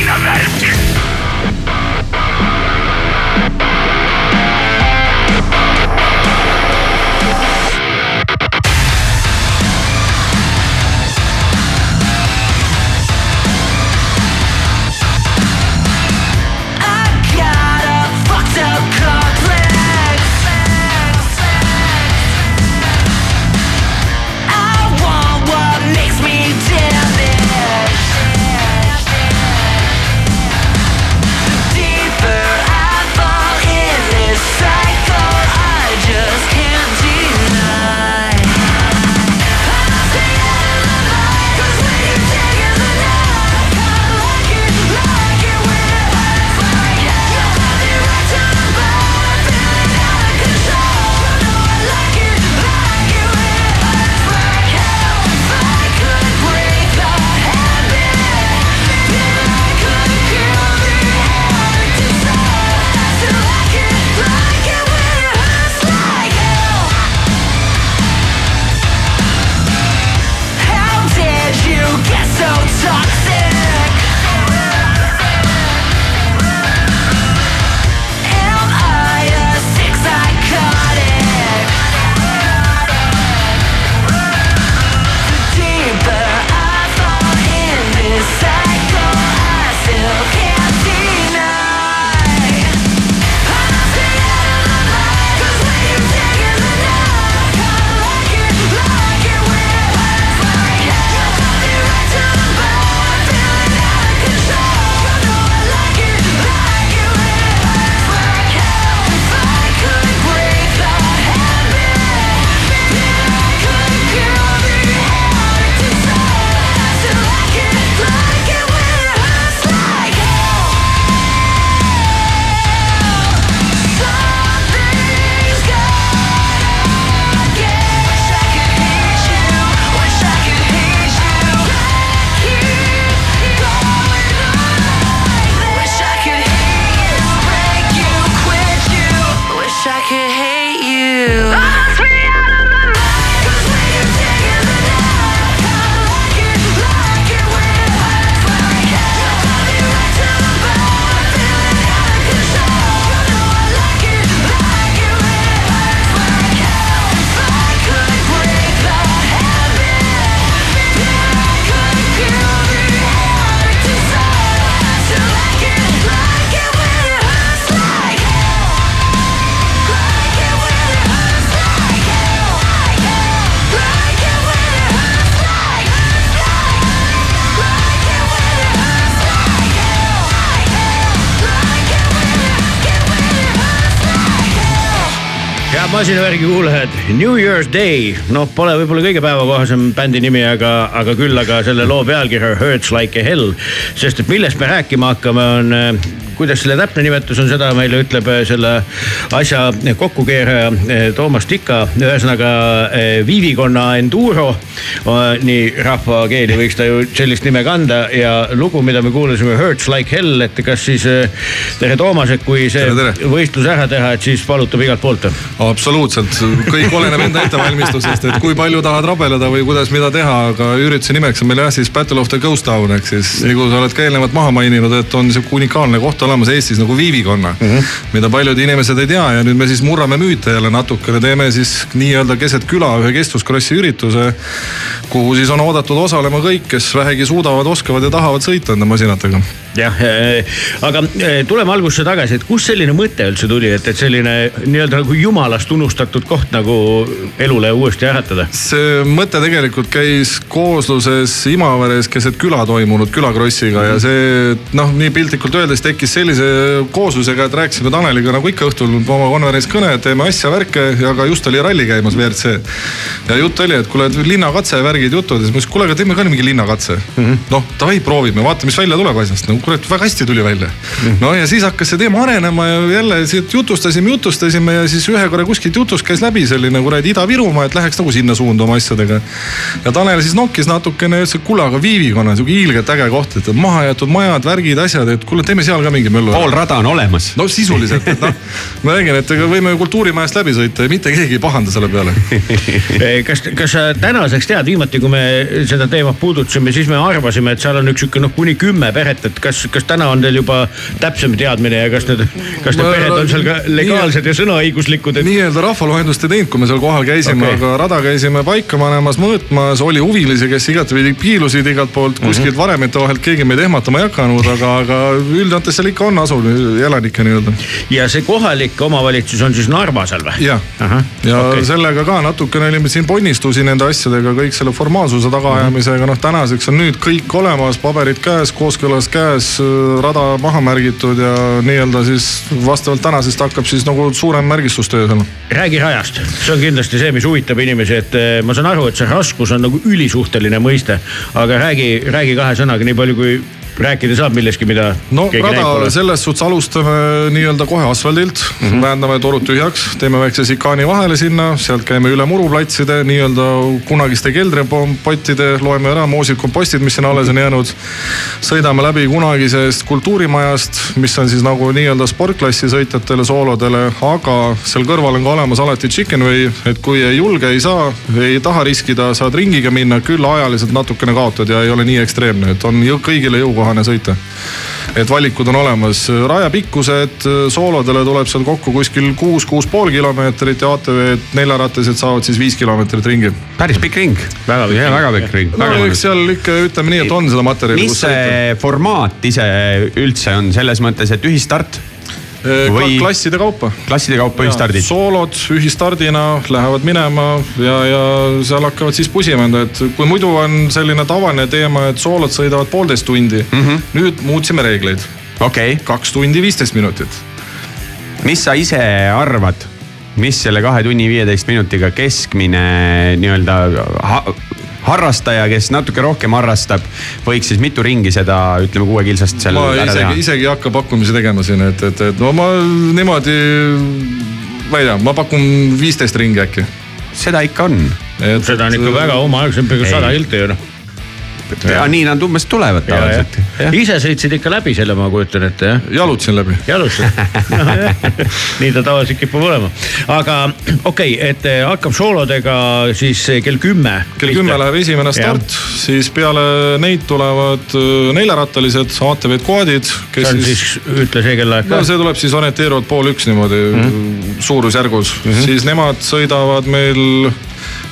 masinavärgi kuulajad, New Year's Day, noh, pole võib-olla kõige päevakohasem bändi nimi, aga, aga küll aga selle loo pealkiri Hurts like a hell. sest et millest me rääkima hakkame, on äh, kuidas selle täpne nimetus on, seda meile ütleb äh, selle asja kokkukeeraja äh, Toomas Tika. ühesõnaga viivikonna enduro, nii rahvakeeli võiks ta ju sellist nime kanda ja lugu, mida me kuulasime, Hurts like hell, et kas siis tere, Toomas, et kui see Tere, tere. võistlus ära teha, et siis valutab igalt poolt absoluutselt, kõik oleneb enda ettevalmistusest, et kui palju tahad rabeleda või kuidas, mida teha, aga ürituse nimeks on meil jah siis Battle of the Ghost Town ehk siis nagu sa oled ka eelnevalt maha maininud, et on sihuke unikaalne koht olemas Eestis nagu Viivikonna mm. -hmm. mida paljud inimesed ei tea ja nüüd me siis murrame müüte jälle natukene, teeme siis nii-öelda keset küla ühe kestvuskrossi ürituse. kuhu siis on oodatud osalema kõik, kes vähegi suudavad, oskavad ja tahavad sõita enda masinatega jah, aga eh, tuleme algusesse tagasi, et kust selline mõte üldse tuli, et, et selline nii-öelda nagu jumalast unustatud koht nagu elule uuesti äratada? see mõte tegelikult käis koosluses Imaveres keset küla toimunud külakrossiga ja see noh, nii piltlikult öeldes tekkis sellise kooslusega, et rääkisime Taneliga nagu ikka õhtul oma konverentsis kõne, teeme asja, värke ja ka just oli ralli käimas WRC. ja jutt oli, et kuule, linnakatse värgid jutud ja siis ma ütlesin, kuule, aga teeme ka mingi linnakatse mm. -hmm. noh, davai, proovime, vaata, mis välja tuleb asjast, no kurat, väga hästi tuli välja mm. -hmm. no ja siis hakkas see teema arenema ja jälle siit jutustasime, jutustasime ja siis ühe korra kuskilt jutust käis läbi selline kuradi Ida-Virumaa, et läheks nagu sinna suunda oma asjadega. ja Tanel siis nokkis natukene ja ütles, et kuule, aga Viivikonna sihuke hiilgelt äge koht, et mahajäetud majad, värgid, asjad, et kuule, teeme seal ka mingi möllu. pool rada on olemas. no sisuliselt, et noh, ma räägin, et võime ju kultuurimajast läbi sõita ja mitte keegi ei pahanda selle peale. Kas, kas sa tänaseks tead, viimati kui me seda teemat puudutasime, siis me arvasime, et seal on üks sihuke noh, kuni kümme peret, et kas, kas täna on teil juba täpsem teadmine ja kas need, kas need pered on seal ka legaalsed ja sõnaõiguslikud, et nii-öelda rahvaloendust ei teinud, kui me seal kohal käisime okay., aga rada käisime paika panemas, mõõtmas, oli huvilisi, kes igatepidi piilusid igalt poolt kuskilt varemete vahelt, keegi meid ehmatama ei hakanud, aga, aga üldjoontes seal ikka on asul elanikke nii-öelda. ja see kohalik omavalitsus on siis Narva seal või? jah, ja okei. okay. sellega ka natukene olime siin ponnistusi nende asjadega, kõik selle formaalsuse tagaajamisega, noh tänaseks on nüüd kõik olemas, paberid käes, kooskõlas käes, rada maha märgitud ja nii-öelda siis vastavalt tänasest hakkab siis nagu suurem märgistustöö seal. räägi rajast, see on kindlasti see, mis huvitab inimesi, et eh, ma saan aru, et see raskus on nagu ülisuhteline mõiste, aga räägi, räägi kahe sõnaga, nii palju kui rääkida saab millestki, mida no rada selles suhtes alustame nii-öelda kohe asfaldilt mm. -hmm. vähendame torud tühjaks, teeme väikse sikaani vahele sinna, sealt käime üle muruplatside nii-öelda kunagiste keldripottide, loeme ära moosid, kompostid, mis sinna alles on jäänud. sõidame läbi kunagisest kultuurimajast, mis on siis nagu nii-öelda sportklassi sõitjatele, soolodele, aga seal kõrval on ka olemas alati chicken way, et kui ei julge, ei saa, ei taha riskida, saad ringiga minna, küll ajaliselt natukene kaotad ja ei ole nii ekstreemne, et on kõigile jõukohane sõita et valikud on olemas, raja pikkused soolodele tuleb seal kokku kuskil kuus, kuus pool kilomeetrit ja ATV-d neljaratased saavad siis viis kilomeetrit ringi. päris pikk ring. Väga pikk väga pikk ring. no eks seal ikka ütleme nii, et on seda materjali. mis see formaat ise üldse on selles mõttes, et ühistart, või- klasside kaupa. klasside kaupa ühistardid? soolod ühistardina lähevad minema ja, ja seal hakkavad siis pusima enda, et kui muidu on selline tavaline teema, et soolod sõidavad poolteist tundi mm. -hmm. nüüd muutsime reegleid, okei okay., kaks tundi viisteist minutit. mis sa ise arvad, mis selle kahe tunni viieteist minutiga keskmine nii-öelda harrastaja, kes natuke rohkem harrastab, võiks siis mitu ringi seda, ütleme, kuuekilsast seal ma ära teha isegi, isegi ei hakka pakkumisi tegema siin, et, et, et no ma niimoodi, ma ei tea, ma pakun viisteist ringi äkki. seda ikka on. seda on ikka väga Ei. sada kilti ju noh. Ja nii nad umbes tulevad tavaliselt. ise sõitsid ikka läbi selle, ma kujutan ette jah? jalutasin läbi. jalutasid nii ta tavaliselt kipub olema, aga okei okay,, et eh, hakkab soolodega siis eh, kell kümme. kell kümme läheb esimene start, siis peale neid tulevad öö, neljarattalised ATV-d quad'id, see kes on siis siis, ütle see kellaaeg no ka. see tuleb siis orienteeruvalt pool üks niimoodi mm -hmm. suurusjärgus mm, -hmm. siis nemad sõidavad meil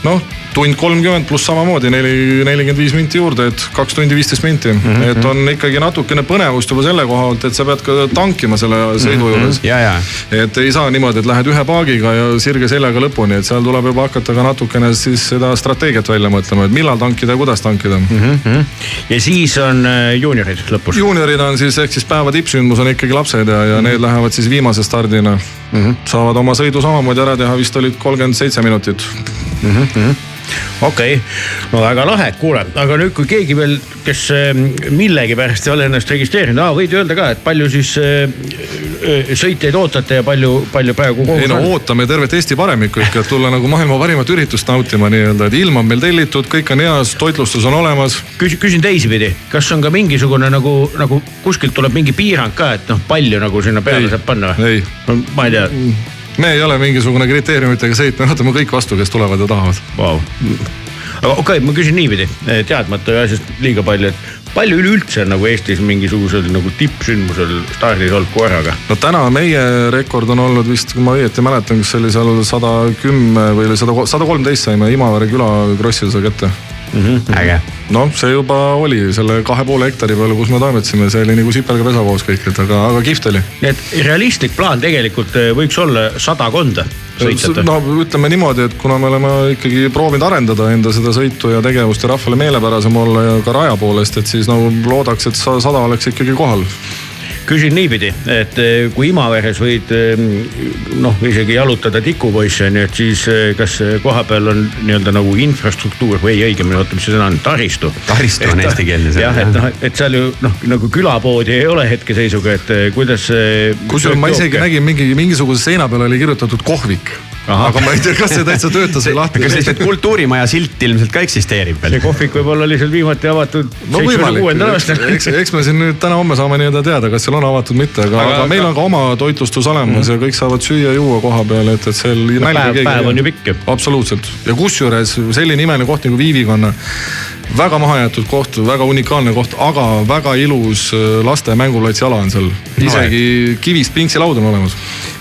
noh, tund kolmkümmend pluss samamoodi neli, nelikümmend viis minti juurde, et kaks tundi viisteist minti mm. -hmm. et on ikkagi natukene põnevust juba selle koha pealt, et sa pead ka tankima selle sõidu juures. ja, ja et ei saa niimoodi, et lähed ühe paagiga ja sirge seljaga lõpuni, et seal tuleb juba hakata ka natukene siis seda strateegiat välja mõtlema, et millal tankida ja kuidas tankida mm. -hmm. ja siis on äh, juuniorid lõpus. juuniorid on siis ehk siis päeva tippsündmus on ikkagi lapsed ja, ja need lähevad siis viimase stardina mm. -hmm. saavad oma sõidu samamoodi ära teha, vist olid kolmkümmend seitse minutit. Okei okay., no väga lahe, kuule, aga nüüd, kui keegi veel, kes äh, millegipärast ei ole ennast registreerinud, võid öelda ka, et palju siis äh, äh, sõitjaid ootate ja palju, palju praegu ei no ootame tervet Eesti paremikku ikka, et tulla nagu maailma parimat üritust nautima nii-öelda, et ilm on meil tellitud, kõik on heas, toitlustus on olemas. küsin, küsin teisipidi, kas on ka mingisugune nagu, nagu kuskilt tuleb mingi piirang ka, et noh, palju nagu sinna peale Ei. saab panna või? ei, no ma ei tea, me ei ole mingisugune kriteeriumitega sõit, me võtame kõik vastu, kes tulevad ja tahavad. vau. aga okei okay,, ma küsin niipidi, teadmata asjast liiga palju, et palju üleüldse on nagu Eestis mingisugusel nagu tippsündmusel stardis olnud korraga? no täna meie rekord on olnud vist, kui ma õieti mäletan, kas see oli seal sada kümme või sada, sada kolmteist saime Imavere küla krossil seda kätte. äge. noh, see juba oli selle kahe poole hektari peale, kus me toimetasime, see oli nagu sipelga pesavoos kõik, et aga, aga kihvt oli. nii et realistlik plaan tegelikult eh, võiks olla sadakonda sõitjat. no ütleme niimoodi, et kuna me oleme ikkagi proovinud arendada enda seda sõitu ja tegevust ja rahvale meelepärasem olla ja ka raja poolest, et siis nagu loodaks, et sa- sada oleks ikkagi kohal. Küsin niipidi, et eh, kui Imaveres võid eh, noh, isegi jalutada tikupoisse on ju, et siis eh, kas kohapeal on nii-öelda nagu infrastruktuur või õigemini, oota, mis see sõna on, taristu. Taristu on eestikeelne sõna, jah, et noh, et seal ju noh, nagu külapoodi ei ole hetkeseisuga, et kuidas see. kusjuures ma isegi nägin mingi, mingisuguse seina peale oli kirjutatud kohvik. Aga ma ei tea, kas see täitsa töötas või lahti. kas lihtsalt kultuurimaja silt ilmselt ka eksisteerib veel see? kohvik võib olla lihtsalt viimati avatud no seitsmekümne kuuendal, aastal. eks, eks me siin nüüd täna-homme saame nii-öelda teada, kas seal on avatud, mitte, aga, Aga- aga, meil on ka oma toitlustus olemas ja kõik saavad süüa-juua koha peal, et, et seal nälga päev- keegi päev ei on ju pikk ju. absoluutselt ja kusjuures selline imeline koht nagu Viivikonna, väga mahajäetud koht, väga unikaalne koht, aga väga ilus äh, laste mängulats jala on seal. isegi kivist pingsilaud on olemas.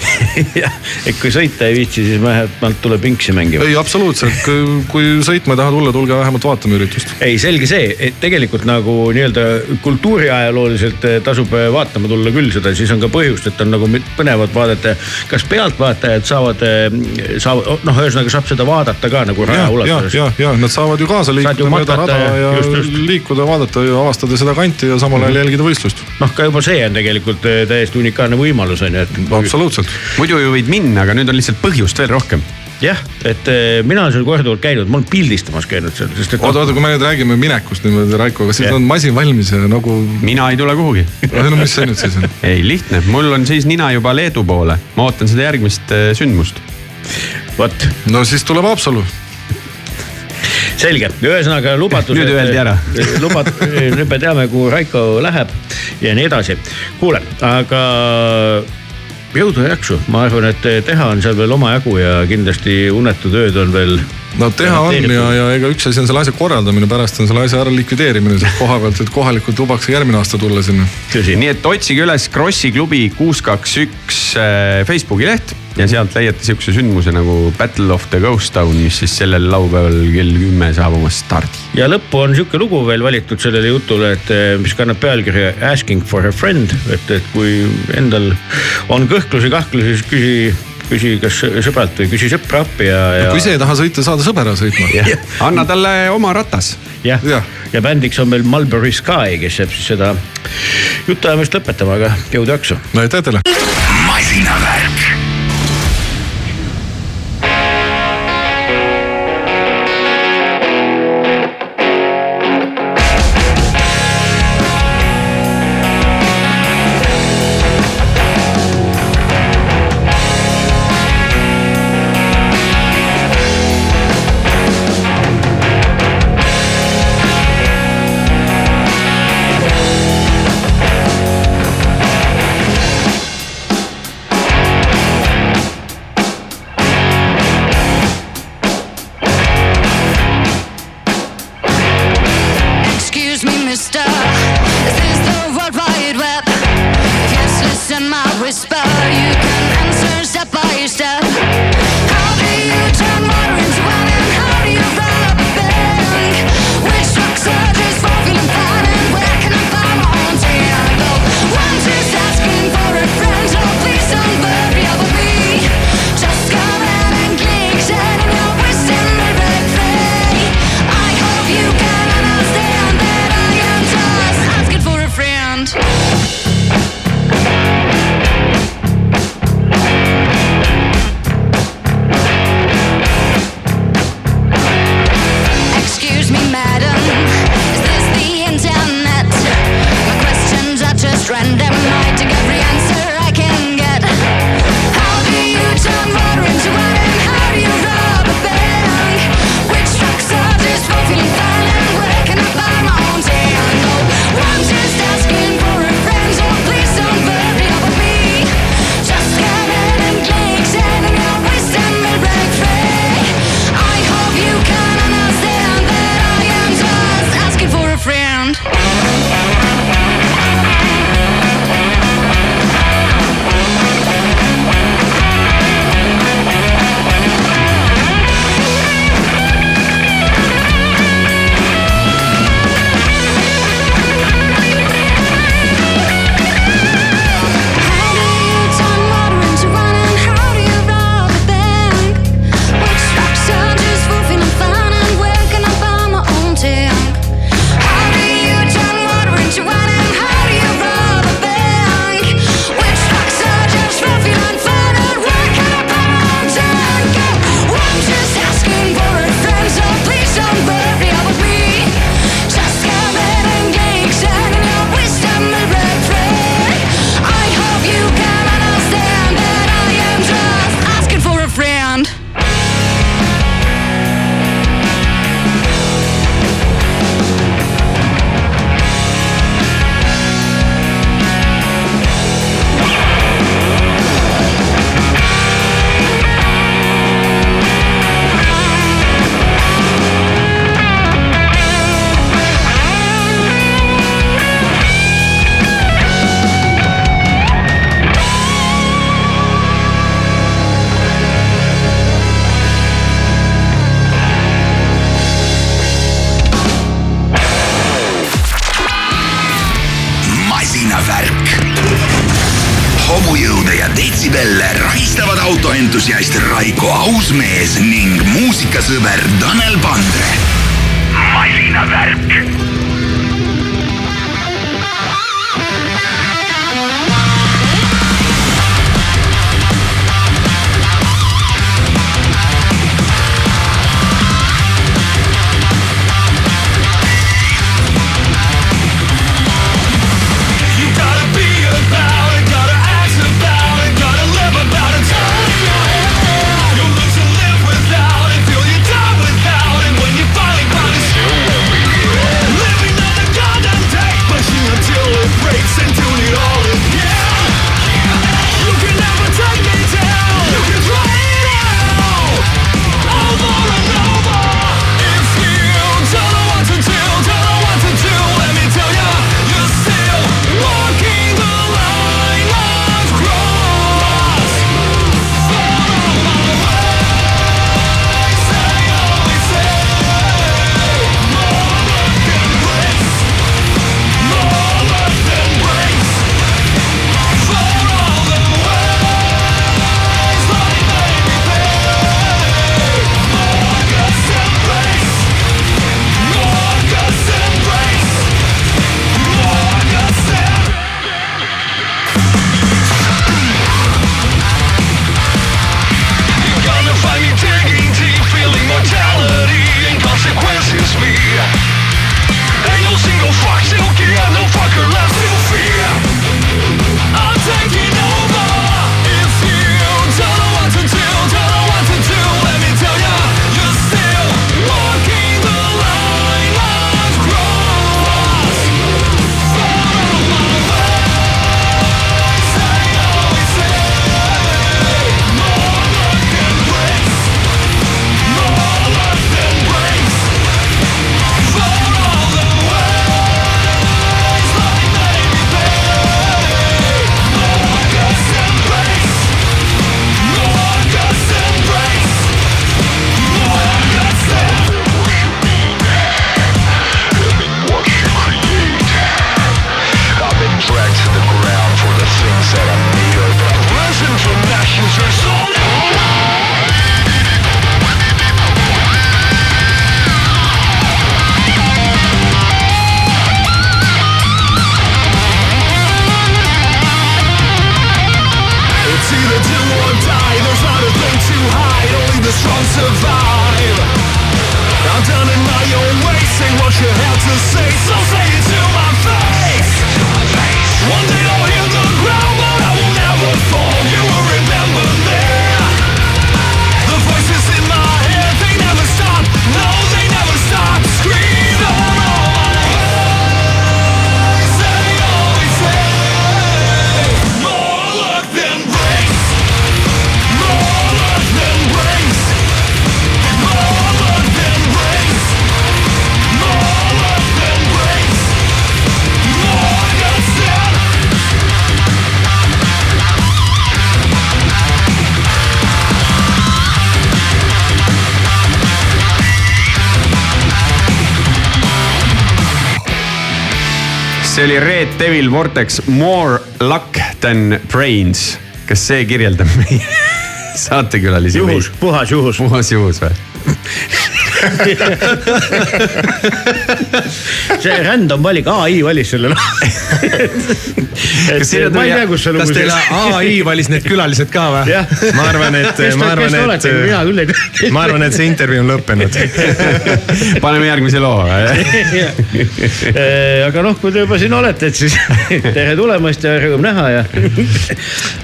et kui sõita ei viitsi, siis vähemalt tuleb pingsi mängima. ei, absoluutselt, kui sõitma ei taha tulla, tulge vähemalt vaatame üritust. ei, selge see, et tegelikult nagu nii-öelda kultuuriajalooliselt eh, tasub eh, vaatama tulla küll seda, siis on ka põhjust, et on nagu põnevat vaadata. kas pealtvaatajad saavad, saavad, noh, ühesõnaga saab seda vaadata ka nagu raja ja, ja, ulatuses. ja, ja nad saavad ju kaasa liikuda mööda rada ja- just, just. liikuda, vaadata ja avastada seda kanti ja samal ajal jälgida võistlust. noh, ka juba see on tegelikult eh, täiesti unikaalne võimalus on ju, et. absoluutselt. Muidu ju võid minna, aga nüüd on lihtsalt põhjust veel rohkem. jah, et eh, mina olen seal korduvalt käinud, ma olen pildistamas käinud seal, sest et noh, oota, oota, kui me nüüd räägime minekust niimoodi, Raiko, kas siis Jah. on masin valmis ja nagu, mina ei tule kuhugi. no mis see nüüd siis on? ei, lihtne, mul on siis nina juba Leedu poole, ma ootan seda järgmist äh, sündmust. vot no siis tuleb Haapsalu. selge, ühesõnaga lubatud. Nüüd öeldi ära. lubat-, nüüd me teame, kuhu Raiko läheb ja nii edasi. kuule, aga jõudu ja jaksu, ma arvan, et teha on seal veel omajagu ja kindlasti unetud ööd on veel. No teha on ja, ja ega üks asi on selle asja korraldamine, pärast on selle asja ära likvideerimine sealt koha pealt, et kohalikud lubaks ka järgmine aasta tulla sinna. tõsi, nii et otsige üles Krossi klubi kuus, kaks, üks Facebooki leht ja sealt leiate sihukese sündmuse nagu Battle of the Ghost Town, mis siis sellel laupäeval kell kümme saab oma stardi. ja lõppu on sihuke lugu veel valitud sellele jutule, et eh, mis kannab pealkirja Asking for a friend, et, et kui endal on kõhklusi-kahtlusi, siis küsi, küsi kas sõbralt või küsi sõpra appi ja, ja. kui ise ei taha sõita, saada sõbera sõitma. anna talle oma ratas. jah Jah., ja bändiks on meil Mulberry Sky, kes jääb siis seda jutuajamist lõpetama, aga jõudu jaksu. no aitäh teile. masinavärk. jälle rahistavad autoentusiast Raiko Ausmees ning muusikasõber Tanel Pandre. masinavärk see oli Red Devil Vortex More Luck Than Brains. kas see kirjeldab meie saatekülalisi? juhus, puhas juhus. puhas juhus või see random valik, ai valis selle noh kas teile tuli, kas teile ai valis need külalised ka või? ma arvan, et, ma arvan, et, ma arvan, et see intervjuu on lõppenud. paneme järgmise loo. Äh, aga noh, kui te juba siin olete, et siis tere tulemast ja rõõm näha ja.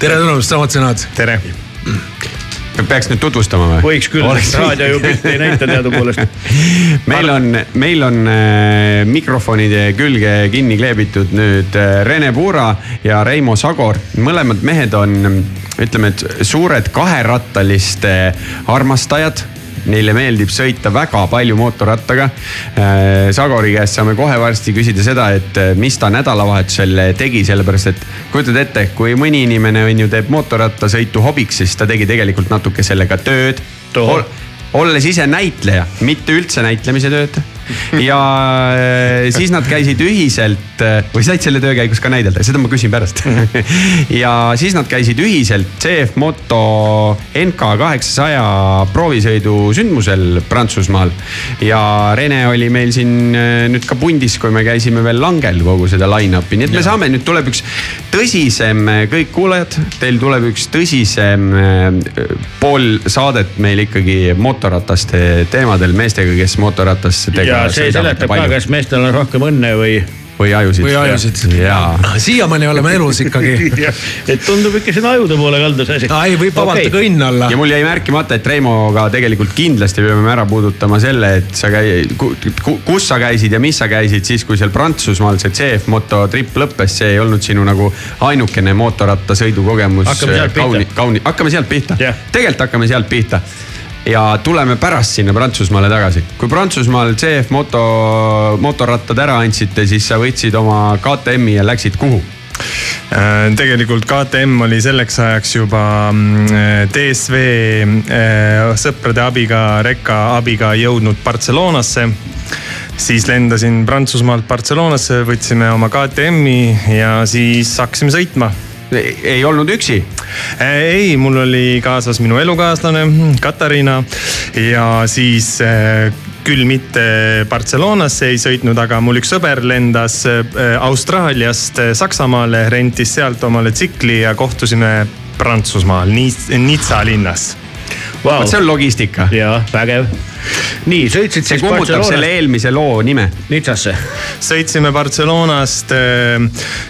tere tulemast, samad sõnad. tere peaks nüüd tutvustama või? võiks küll, raadio ju pilti ei näita teadupoolest. meil on, meil on äh, mikrofonide külge kinni kleebitud nüüd äh, Rene Puura ja Reimo Sagor. mõlemad mehed on, ütleme, et suured kaherattaliste armastajad neile meeldib sõita väga palju mootorrattaga. Äh, Sagori käest saame kohe varsti küsida seda, et äh, mis ta nädalavahetusel äh, tegi, sellepärast et kujutad ette, kui mõni inimene on ju teeb mootorrattasõitu hobiks, siis ta tegi tegelikult natuke sellega tööd. olles ise näitleja, mitte üldse näitlemise tööd ja äh, siis nad käisid ühiselt äh, või said selle töö käigus ka näidelda, seda ma küsin pärast. ja siis nad käisid ühiselt CF Moto NK kaheksasaja proovisõidu sündmusel Prantsusmaal. ja Rene oli meil siin äh, nüüd ka pundis, kui me käisime veel langel kogu seda line-up'i, nii et me saame, nüüd tuleb üks tõsisem, kõik kuulajad, teil tuleb üks tõsisem pool saadet meil ikkagi mootorrataste teemadel, meestega, kes mootorratastega. Ja see seletab ka, kas meestel on rohkem õnne või. või ajusid. või ajusid. jaa, siiamaani oleme elus ikkagi. et tundub ikka sinna ajude poole kaldu see asi. ei, võib vabalt ka õnn olla ja. mul jäi märkimata, et Reimoga tegelikult kindlasti peame ära puudutama selle, et sa käi-, kus sa käisid ja mis sa käisid siis, kui seal Prantsusmaal see CF Moto trip lõppes, see ei olnud sinu nagu ainukene mootorrattasõidukogemus. Hakkame sealt pihta. kauni, kauni, hakkame sealt pihta Jah. tegelikult hakkame sealt pihta ja tuleme pärast sinna Prantsusmaale tagasi. kui Prantsusmaal CF Moto, motorrattad ära andsite, siis sa võtsid oma KTM-i ja läksid kuhu? Äh, tegelikult KTM oli selleks ajaks juba mm, DSV äh, sõprade abiga, rekka abiga jõudnud Barcelonasse siis lendasin Prantsusmaalt Barcelonasse, võtsime oma KTM-i ja siis hakkasime sõitma ei olnud üksi? ei, mul oli kaasas minu elukaaslane Katariina ja siis äh, küll mitte Barcelonasse ei sõitnud, aga mul üks sõber lendas äh, Austraaliast äh, Saksamaale, rentis sealt omale tsikli ja kohtusime Prantsusmaal, Nizza linnas. wow. vot see on logistika. ja vägev. Nii sõitsid see siis kummutab selle eelmise loo nime. Nitsasse. sõitsime Barcelonast äh,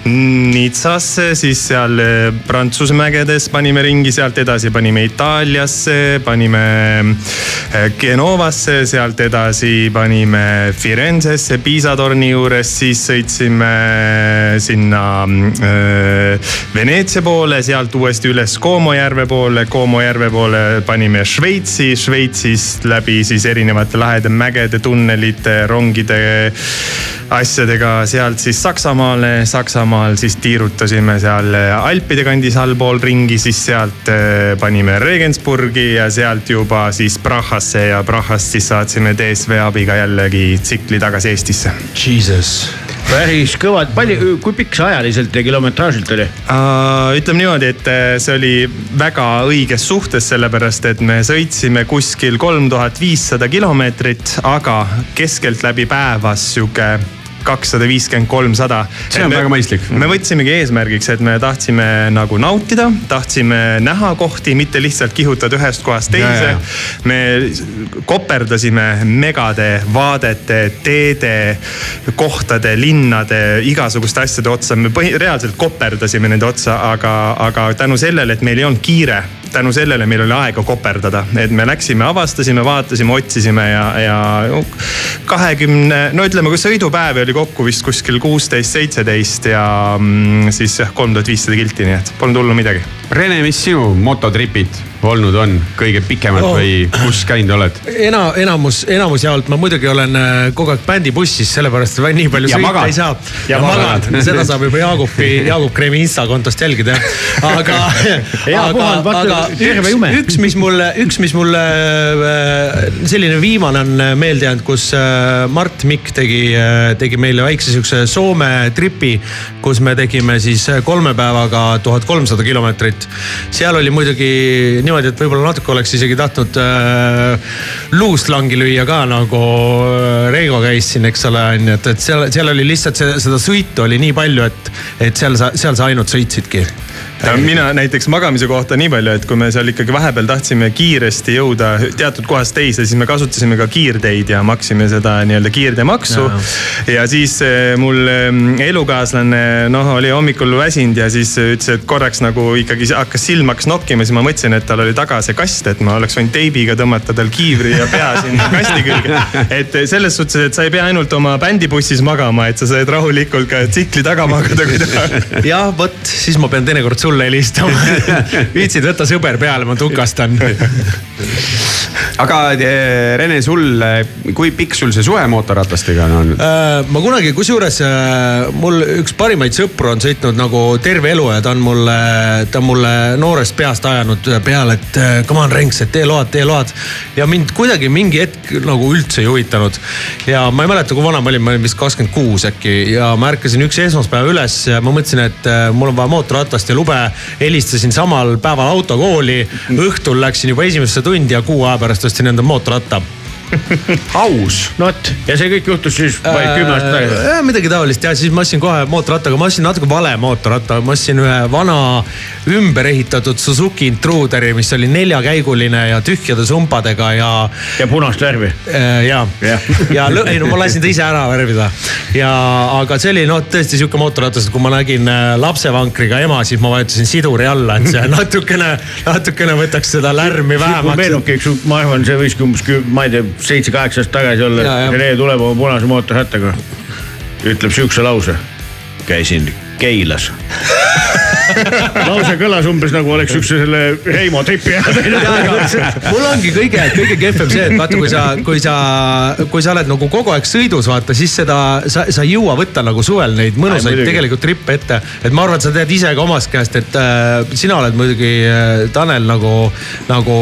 Nizzasse, siis seal äh, Prantsuse mägedes panime ringi, sealt edasi panime Itaaliasse, panime äh, Genovasse, sealt edasi panime Firenzesse, Piisa torni juures, siis sõitsime sinna Veneetsia poole, sealt uuesti üles Como järve poole, Como järve poole panime Šveitsi, Šveitsist läbi siis erinevate lahede mägede, tunnelite, rongide asjadega sealt siis Saksamaale, Saksamaal siis tiirutasime seal Alpide kandis allpool ringi, siis sealt äh, panime Regensburgi ja sealt juba siis Prahasse ja Prahast siis saatsime DSV abiga jällegi tsikli tagasi Eestisse Jesus. Päris kõvad, palju, kui pikk see ajaliselt ja kilometraažilt oli? Uh, ütleme niimoodi, et äh, see oli väga õiges suhtes, sellepärast et me sõitsime kuskil kolm tuhat viissada kilomeetrit, aga keskeltläbi päevas sihuke kakssada viiskümmend, kolmsada. See on väga mõistlik. me võtsimegi eesmärgiks, et me tahtsime nagu nautida, tahtsime näha kohti, mitte lihtsalt kihutada ühest kohast teise me koperdasime megade vaadete, teede, kohtade, linnade, igasuguste asjade otsa, me põhi-, reaalselt koperdasime nende otsa, aga, aga tänu sellele, et meil ei olnud kiire, tänu sellele meil oli aega koperdada, et me läksime, avastasime, vaatasime, otsisime ja, ja kahekümne, no ütleme, kui sõidupäevi oli kokku vist kuskil kuusteist, seitseteist ja mm, siis jah, kolm tuhat viissada kilti, nii et polnud hullu midagi. Rene, mis sinu mototripid olnud on kõige pikemad Oh. või kus käinud oled? ena-, enamus, enamus jaolt ma muidugi olen äh, kogu aeg bändibussis, sellepärast et nii palju Ja sõita ei saa. Ja ja magad seda saab juba Jaagupi, Jaagup Kreemi Insta kontost jälgida. aga, aga, aga terve üks, jume. üks, mis mulle, üks, mis mulle äh, selline viimane on meelde jäänud, kus äh, Mart Mikk tegi, tegi meile väikse siukse Soome tripi, kus me tegime siis kolme päevaga tuhat kolmsada kilomeetrit. Seal oli muidugi niimoodi, et võib-olla natuke oleks isegi tahtnud äh, luust langi lüüa ka nagu äh, Reigo käis siin, eks ole, on ju, et, et seal, seal oli lihtsalt see, seda sõitu oli nii palju, et, et seal sa, seal sa ainult sõitsidki. Mina näiteks magamise kohta nii palju, et kui me seal ikkagi vahepeal tahtsime kiiresti jõuda teatud kohast teise, siis me kasutasime ka kiirteid ja maksime seda nii-öelda kiirteemaksu. ja siis eh, mul eh, elukaaslane noh, oli hommikul väsinud ja siis ütles, et korraks nagu ikkagi hakkas silm hakkas nokkima, siis ma mõtlesin, et tal oli taga see kast, et ma oleks võinud teibiga tõmmata tal kiivri ja pea sinna kasti külge. et selles suhtes, et sa ei pea ainult oma bändibussis magama, et sa saad rahulikult ka tsikli taga magada, kui tahad. jah, vot siis ma pean teinekord sulle helistama. viitsid võtta sõber peale, ma tukastan. aga eh, Rene, sul, kui pikk sul see suhe mootorratastega on olnud? Äh, ma kunagi, kusjuures äh, mul üks parimaid sõpru on sõitnud nagu terve elu ja ta on mulle, ta on mulle noorest peast ajanud peale, et äh, come on Renks, et tee load, tee load. ja mind kuidagi mingi hetk nagu üldse ei huvitanud. ja ma ei mäleta, kui vana ma olin, ma olin vist kakskümmend kuus äkki ja ma ärkasin üks esmaspäev üles ja ma mõtlesin, et mul on vaja mootorratast ja lube. Helistasin samal päeval autokooli, õhtul läksin juba esimesse tundi ja kuu aja pärast ostsin endale mootorratta aus. no vot, ja see kõik juhtus siis vaid kümme aastat tagasi. Äh, midagi taolist ja siis ma ostsin kohe mootorrattaga, ma ostsin natuke vale mootorratta, ma ostsin ühe vana ümber ehitatud Suzuki Intruderi, mis oli neljakäiguline ja tühjade sumpadega ja. ja punast värvi. ja, Jah. ja lõ- ei no ma lasin ta ise ära värvida ja, aga see oli noh, tõesti sihuke mootorratas, et kui ma nägin äh, lapsevankriga ema, siis ma vajutasin siduri alla, et see natukene, natukene võtaks seda lärmi vähemaks. meenubki üks, ma arvan, see võiski umbes, ma ei tea, seitse-kaheksa aastat tagasi olla. Rene tuleb oma punase mootorrattaga, ütleb siukse lause. käisin Keilas. lause kõlas umbes nagu oleks üks selle Reimo tripi ajal. mul ongi kõige, kõige kehvem see, et vaata, kui sa, kui sa, kui sa oled nagu kogu aeg sõidus, vaata siis seda, sa, sa ei jõua võtta nagu suvel neid Ai, mõnusaid tegelikult trippe ette. et ma arvan, et sa tead ise ka omast käest, et äh, sina oled muidugi äh, Tanel nagu, nagu,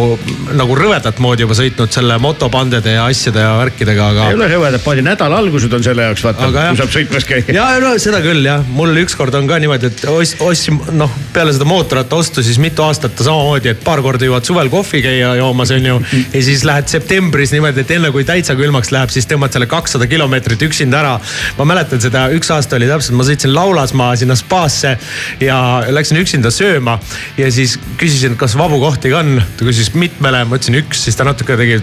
nagu rõvedat moodi juba sõitnud selle motopandede ja asjade ja värkidega, aga ei. ole rõvedad paadi, nädala algused on selle jaoks, vaata, kui saab sõitmas käia. ja, no seda küll jah, mul ükskord on ka niimoodi, et ost- ostsin noh, peale seda mootorratta ostu siis mitu aastat ta samamoodi, et paar korda jõuad suvel kohvi käia joomas, onju. ja siis lähed septembris niimoodi, et enne kui täitsa külmaks läheb, siis tõmbad selle kakssada kilomeetrit üksinda ära. ma mäletan seda, üks aasta oli täpselt, ma sõitsin Laulasmaa sinna spaasse ja läksin üksinda sööma ja siis küsisin, kas vabu kohti ka on. ta küsis mitmele, ma ütlesin üks, siis ta natuke tegi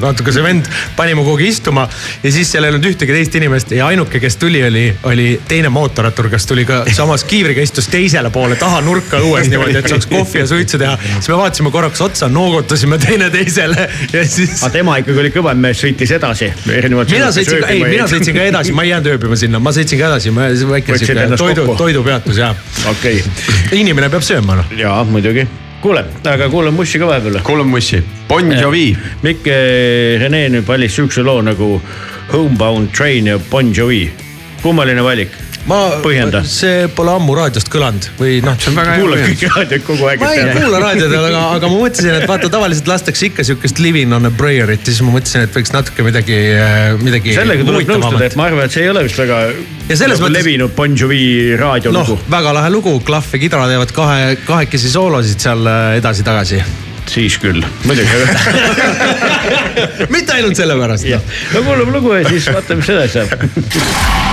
natuke see vend pani mu kuhugi istuma ja siis seal ei olnud ühtegi teist inimest ja ainuke, kes tuli, oli, oli teine mootorrattur, kes tuli ka samas kiivriga istus teisele poole taha nurka õues niimoodi, et saaks kohvi ja suitsu teha. siis me vaatasime korraks otsa, noogutasime teineteisele ja siis. aga tema ikkagi oli kõvem mees, sõitis edasi. mina sõitsin ka, ei, mina sõitsin ka edasi, ma ei jäänud ööbima sinna, ma sõitsin ka edasi, väike Võtsid sihuke toidu, toidupeatus ja. okei okay., inimene peab sööma noh. jaa muidugi. kuule, aga kuulame mussi ka vahepeal. kuulame mussi, Bon Jovi. Mikk eh, Rene nüüd valis siukse loo nagu Homebound Train ja Bon Jovi. kummaline valik? Ma see pole ammu raadiost kõlanud või noh. see on väga hea kuulad kõiki raadioid kogu aeg. ma ei kuula raadiot, aga, aga ma mõtlesin, et vaata tavaliselt lastakse ikka sihukest living on a prayer'it ja siis ma mõtlesin, et võiks natuke midagi, midagi. sellega tuleb nõustuda, et ma arvan, et see ei ole vist väga Ja selles nagu mõttes- levinud Bon Jovi noh raadiolugu, väga lahe lugu, klahv ja kidra teevad kahe, kahekesi soolosid seal äh, edasi-tagasi. siis küll, muidugi. mitte ainult sellepärast. no kuulame lugu ja siis vaatame, mis edasi saab.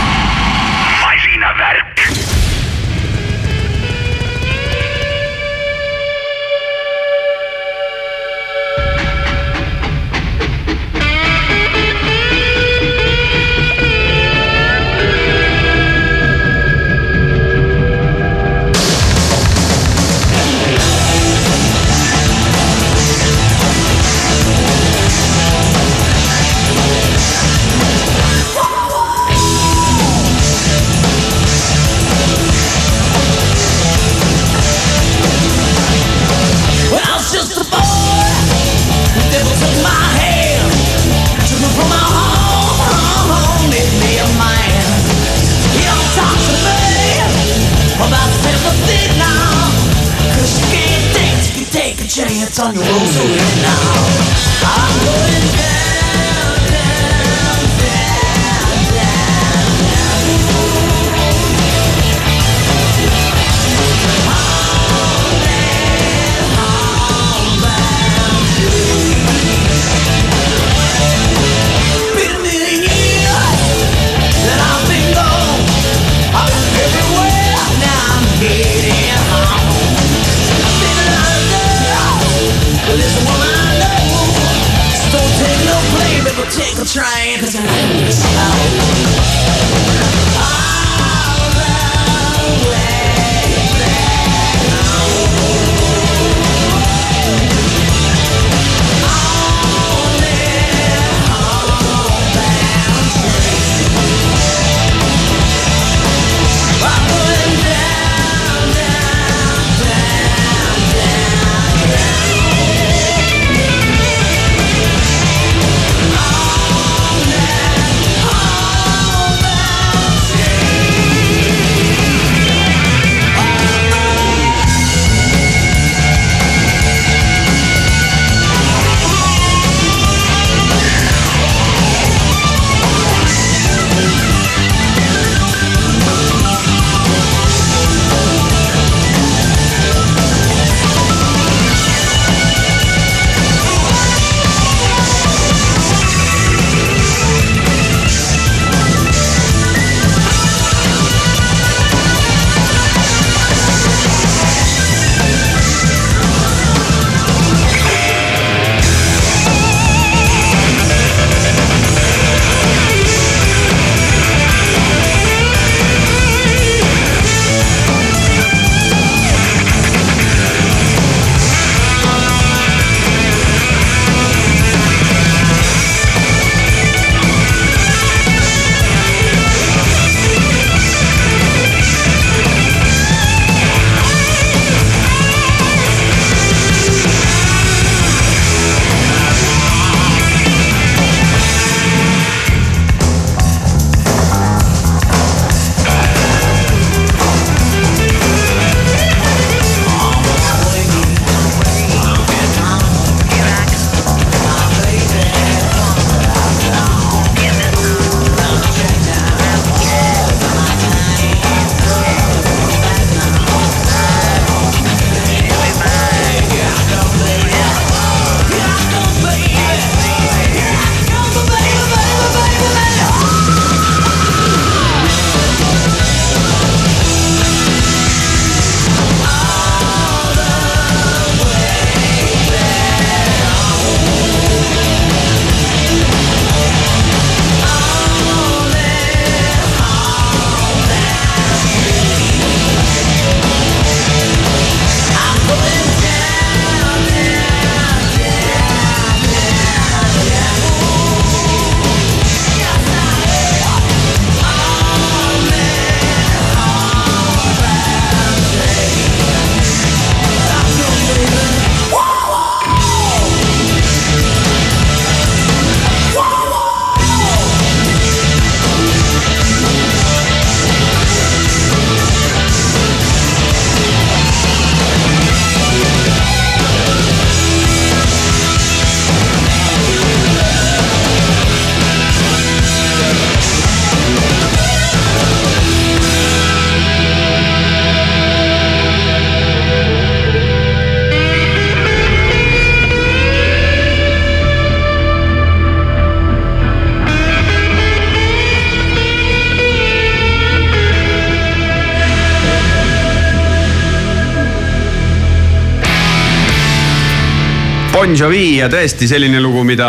Jovi ja tõesti selline lugu, mida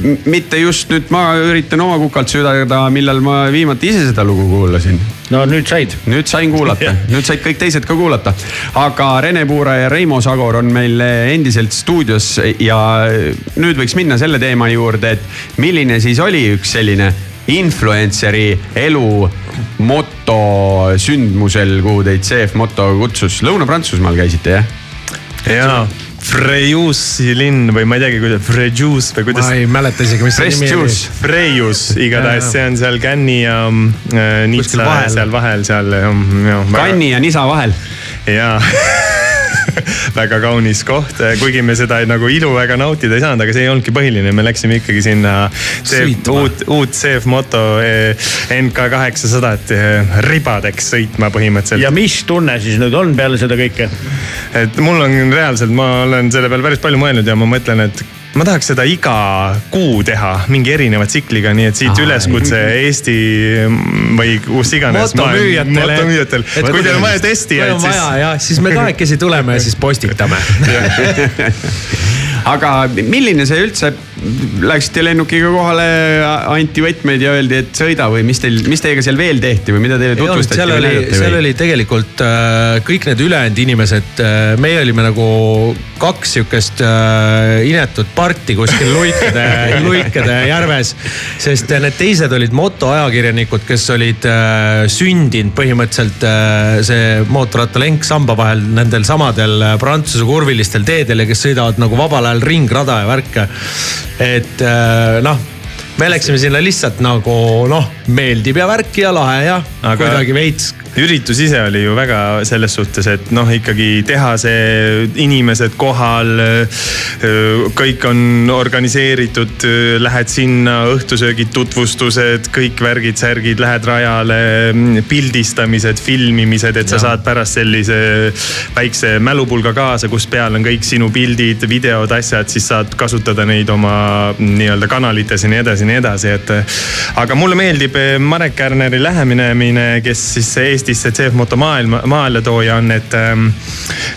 m- mitte just nüüd ma üritan oma kukalt südada, millal ma viimati ise seda lugu kuulasin. no nüüd said. nüüd sain kuulata, nüüd said kõik teised ka kuulata. aga Rene Puura ja Reimo Sagor on meil endiselt stuudios ja nüüd võiks minna selle teema juurde, et milline siis oli üks selline influencer'i elu moto sündmusel, kuhu teid CF Moto kutsus. Lõuna-Prantsusmaal käisite jah? jaa, Frejussi linn või ma ei teagi, kuidas, Frejus või kuidas ma. ei mäleta isegi, mis see nimi oli. Frejus igatahes, see on seal Cannes'i ja äh, Nizza vahel. seal vahel seal. Kanni ja Nisa vahel. jaa väga kaunis koht, kuigi me seda nagu ilu väga nautida ei saanud, aga see ei olnudki põhiline, me läksime ikkagi sinna uut, uut CF Moto eh, NK kaheksasadat eh, ribadeks sõitma põhimõtteliselt. ja mis tunne siis nüüd on peale seda kõike? et mul on reaalselt, ma olen selle peale päris palju mõelnud ja ma mõtlen, et ma tahaks seda iga kuu teha mingi erineva tsikliga, nii et siit Aa, üleskutse Eesti või kus iganes. motomüüjatele. motomüüjatel, kui teil on vaja testijaid, siis. ja siis me kahekesi tuleme ja siis postitame. aga milline see üldse, läksite lennukiga kohale, anti võtmeid ja öeldi, et sõida või mis teil, mis teiega seal veel tehti või mida teile tutvustati seal oli, seal oli tegelikult äh, kõik need ülejäänud inimesed äh,, meie olime nagu kaks sihukest äh, inetut parti kuskil luikede, luikede järves. sest need teised olid motoajakirjanikud, kes olid sündinud põhimõtteliselt see mootorrattalenk samba vahel nendel samadel Prantsuse kurvilistel teedel ja kes sõidavad nagu vabal ajal ringrada ja värke. et äh, noh me läksime sinna lihtsalt nagu noh, meeldib ja värki ja lahe ja Aga- kuidagi veits üritus ise oli ju väga selles suhtes, et noh, ikkagi teha see inimesed kohal. kõik on organiseeritud, lähed sinna, õhtusöögid, tutvustused, kõik värgid-särgid, lähed rajale, pildistamised, filmimised, et sa saad pärast sellise väikse mälupulga kaasa, kus peal on kõik sinu pildid, videod, asjad, siis saad kasutada neid oma nii-öelda kanalites ja nii edasi ja nii edasi, et. aga mulle meeldib Marek Kärneri lähenemine, kes siis Eestisse CF Moto maailma, maaletooja on, et ähm,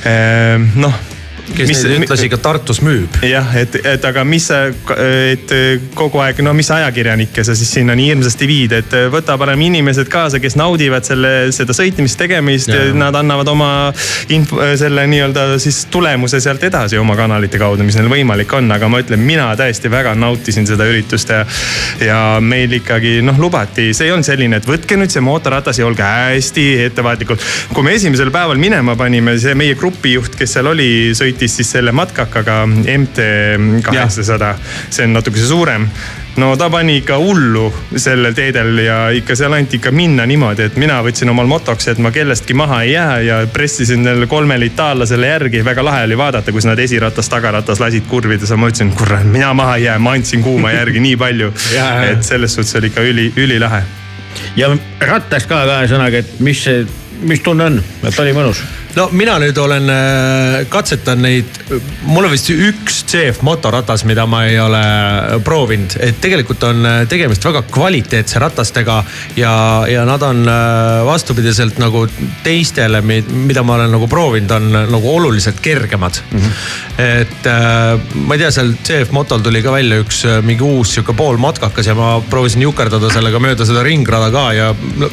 ähm, noh kes mis, neid ühtlasi ka Tartus müüb. jah, et, et aga mis sa, et kogu aeg, no mis ajakirjanikke sa siis sinna nii hirmsasti viid, et võta parem inimesed kaasa, kes naudivad selle, seda sõitmist, tegemist, nad annavad oma info, selle nii-öelda siis tulemuse sealt edasi oma kanalite kaudu, mis neil võimalik on, aga ma ütlen, mina tõesti väga nautisin seda üritust ja. ja meil ikkagi noh, lubati, see ei olnud selline, et võtke nüüd see mootorratas ja olge hästi ettevaatlikud. kui me esimesel päeval minema panime, see meie grupijuht, kes seal oli, sõitis siis selle matkakaga MT kaheksasada, see on natukese suurem no ta pani ikka hullu sellel teedel ja ikka seal anti ikka minna niimoodi, et mina võtsin omal motoks, et ma kellestki maha ei jää ja pressisin neile kolmele itaallasele järgi. väga lahe oli vaadata, kus nad esiratas, tagaratas lasid kurvides ja ma ütlesin, kurat, mina maha ei jää, ma andsin kuuma järgi nii palju. et selles suhtes oli ikka üli, ülilahe. ja rattast ka kahe sõnaga, et mis see, mis tunne on, et oli mõnus? No mina nüüd olen äh, katsetanud neid, mul on vist üks CF motoratas, mida ma ei ole proovinud, et tegelikult on äh, tegemist väga kvaliteetse ratastega ja, ja nad on äh, vastupidiselt nagu teistele, mida ma olen nagu proovinud, on nagu oluliselt kergemad mm. -hmm. et äh, ma ei tea, seal CF motol tuli ka välja üks äh, mingi uus sihuke poolmatkakas ja ma proovisin jukerdada sellega mööda seda ringrada ka ja no,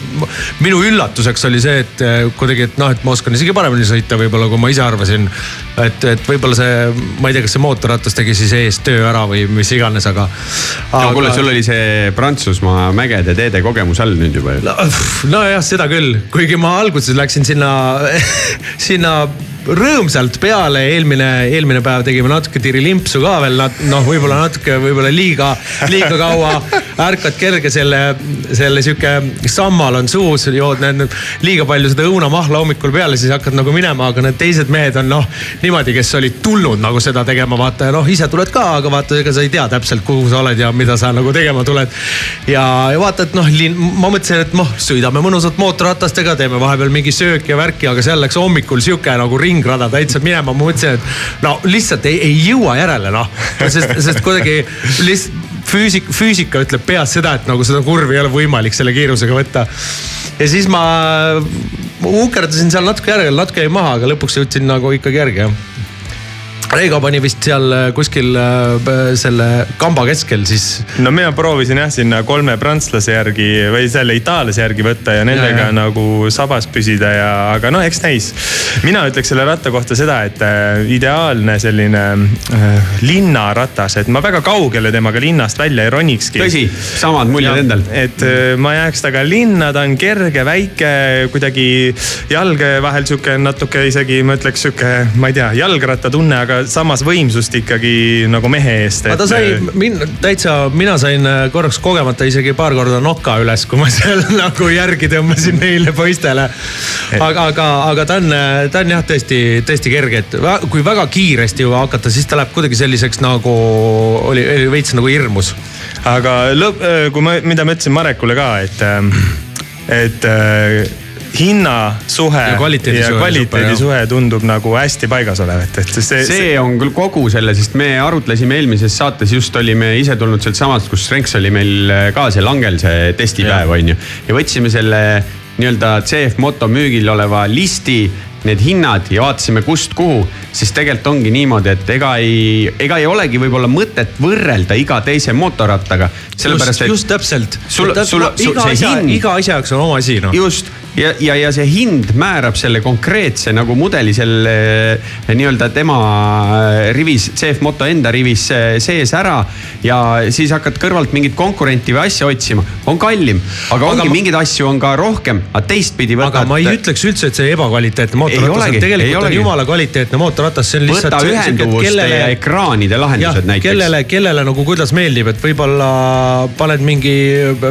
minu üllatuseks oli see, et äh, kuidagi, et noh, et ma oskan isegi paremini sõita võib-olla, kui ma ise arvasin. et, et võib-olla see, ma ei tea, kas see mootorratas tegi siis ees töö ära või mis iganes, aga, aga.... no kuule, sul oli see Prantsusmaa mägede teede kogemus all nüüd juba ju. nojah, seda küll, kuigi ma alguses läksin sinna, sinna rõõmsalt peale, eelmine, eelmine päev tegime natuke tirilimpsu ka veel, noh, võib-olla natuke, võib-olla liiga, liiga kaua. ärkad kerge selle, selle sihuke sammal on suus, jood need liiga palju seda õunamahla hommikul peale, siis hakkad nagu minema, aga need teised mehed on noh, niimoodi, kes olid tulnud nagu seda tegema, vaata ja noh, ise tuled ka, aga vaata, ega sa ei tea täpselt, kuhu sa oled ja mida sa nagu tegema tuled. ja, ja vaata, et noh, ma mõtlesin, et noh, sõidame mõnusalt mootorratastega, teeme vahepeal mingi sööki ja värki, aga seal läks hommikul sihuke nagu ringrada täitsa minema, ma mõtlesin, et no lihtsalt ei, ei jõua järele noh, sest, sest kuidagi lihtsalt füüsik, füüsika ütleb peas seda, et nagu seda kurvi ei ole võimalik selle kiirusega võtta. ja siis ma, ma ukerdasin seal natuke järele, natuke jäi maha, aga lõpuks jõudsin nagu ikkagi järgi jah Reigo pani vist seal äh, kuskil äh, selle kamba keskel siis no mina proovisin jah sinna kolme prantslase järgi või selle itaallase järgi võtta ja nendega Ja, ja. nagu sabas püsida ja, aga no eks näis. mina ütleks selle ratta kohta seda, et äh, ideaalne selline äh, linnaratas, et ma väga kaugele temaga linnast välja ei ronikski. tõsi, samad muljed endal. et äh, ma jääks temaga linna, ta on kerge, väike, kuidagi jalge vahel sihuke natuke isegi ma ütleks sihuke, ma ei tea, jalgrattatunne, aga samas võimsust ikkagi nagu mehe eest. aga ta sai min-, täitsa, mina sain äh, korraks kogemata isegi paar korda noka üles, kui ma seal nagu järgi tõmbasin neile poistele. aga, aga, aga ta on, ta on jah, tõesti, tõesti kerge, et kui väga kiiresti juba hakata, siis ta läheb kuidagi selliseks nagu oli, oli veits nagu hirmus. aga lõpp, kui ma, mida ma ütlesin Marekule ka, et, et äh, hinnasuhe Ja kvaliteedi ja suhe kvaliteedi tundub nagu hästi paigas olevat, et see, see on küll kogu selle, sest me arutlesime eelmises saates, just olime ise tulnud sealt samast, kus Renks oli meil ka see langel, see testipäev on ju. ja võtsime selle nii-öelda CF Moto müügil oleva listi, need hinnad ja vaatasime kust kuhu, siis tegelikult ongi niimoodi, et ega ei, ega ei olegi võib-olla mõtet võrrelda iga teise mootorrattaga. sellepärast, et just täpselt. sul, sul, sul see asja, hind iga asja jaoks on oma asi noh. just ja, ja, ja see hind määrab selle konkreetse nagu mudeli selle eh, nii-öelda tema eh, rivis, CF Moto enda rivis eh, sees ära. ja siis hakkad kõrvalt mingit konkurenti või asja otsima, on kallim, aga ongi Aga ma... ma- mingeid asju on ka rohkem, aga teistpidi võtad. aga ma ei ütleks üldse, et see ebakvaliteetne mootorratas on, tegelikult on jumala kvaliteetne mootorratas, see on lihtsalt. võta ühenduvuste ja ekraanide lahendused jah, näiteks. kellele, kellele nagu kuidas meeldib, et võib-olla paned mingi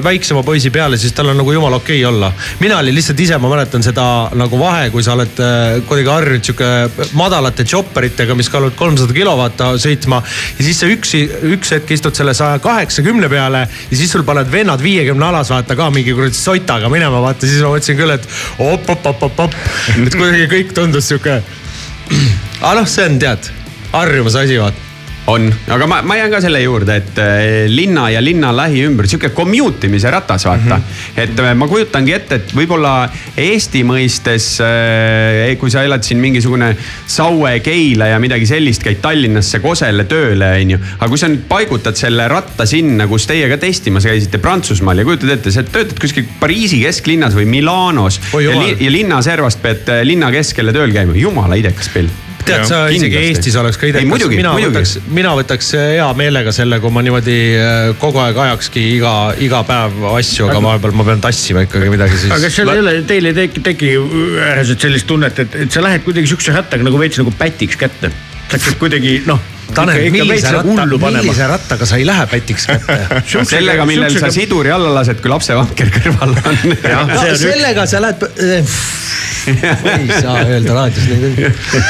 väiksema poisi peale, siis tal on nagu jumala okei okay olla. mina olin lihtsalt ise, ma mäletan seda nagu vahe, kui sa oled äh, kuidagi harjunud sihuke madalate chopperitega, mis kaaluvad kolmsada kilo vaata sõitma. ja siis sa üks, üks hetk istud selle saja kaheksakümne peale ja siis sul paned vennad viiekümne alas vaata ka mingi kuradi sotaga minema vaata, siis ma mõtlesin küll, et op-op-op-op-op. et kuidagi kõik tundus sihuke. aga noh, see on tead, harjumuse asi vaata on, aga ma, ma jään ka selle juurde, et eh, linna ja linna lähiümber, sihuke commute imise ratas, vaata mm. -hmm. et eh, ma kujutangi ette, et võib-olla Eesti mõistes, kui sa elad siin mingisugune Saue, Keila ja midagi sellist, käid Tallinnasse Kosele tööle, onju. aga kui sa nüüd paigutad selle ratta sinna, kus teie ka testimas käisite Prantsusmaal ja kujutad ette, sa töötad kuskil Pariisi kesklinnas või Milanos Oi ja, li ja linnaservast pead eh, linna keskele tööl käima, jumala idekas pill tead sa Jah, isegi kindlasti. Eestis oleks ka idekas, muidugi, mina muidugi. võtaks, mina võtaks hea meelega selle, kui ma niimoodi äh, kogu aeg ajakski iga, iga päev asju, aga vahepeal ma pean tassima ikkagi midagi siis. aga kas seal ei ole, teil ei teki, teki üheselt sellist tunnet, et, et sa lähed kuidagi sihukese rattaga nagu veits nagu pätiks kätte. sa hakkad kuidagi noh. Tanel, millise ratta, hullu panema. millise rattaga sa ei lähe pätiks kätte? sellega, millel sa siduri alla lased, kui lapsevanker kõrval on. Sellega sa lähed, ei saa öelda raadios neid.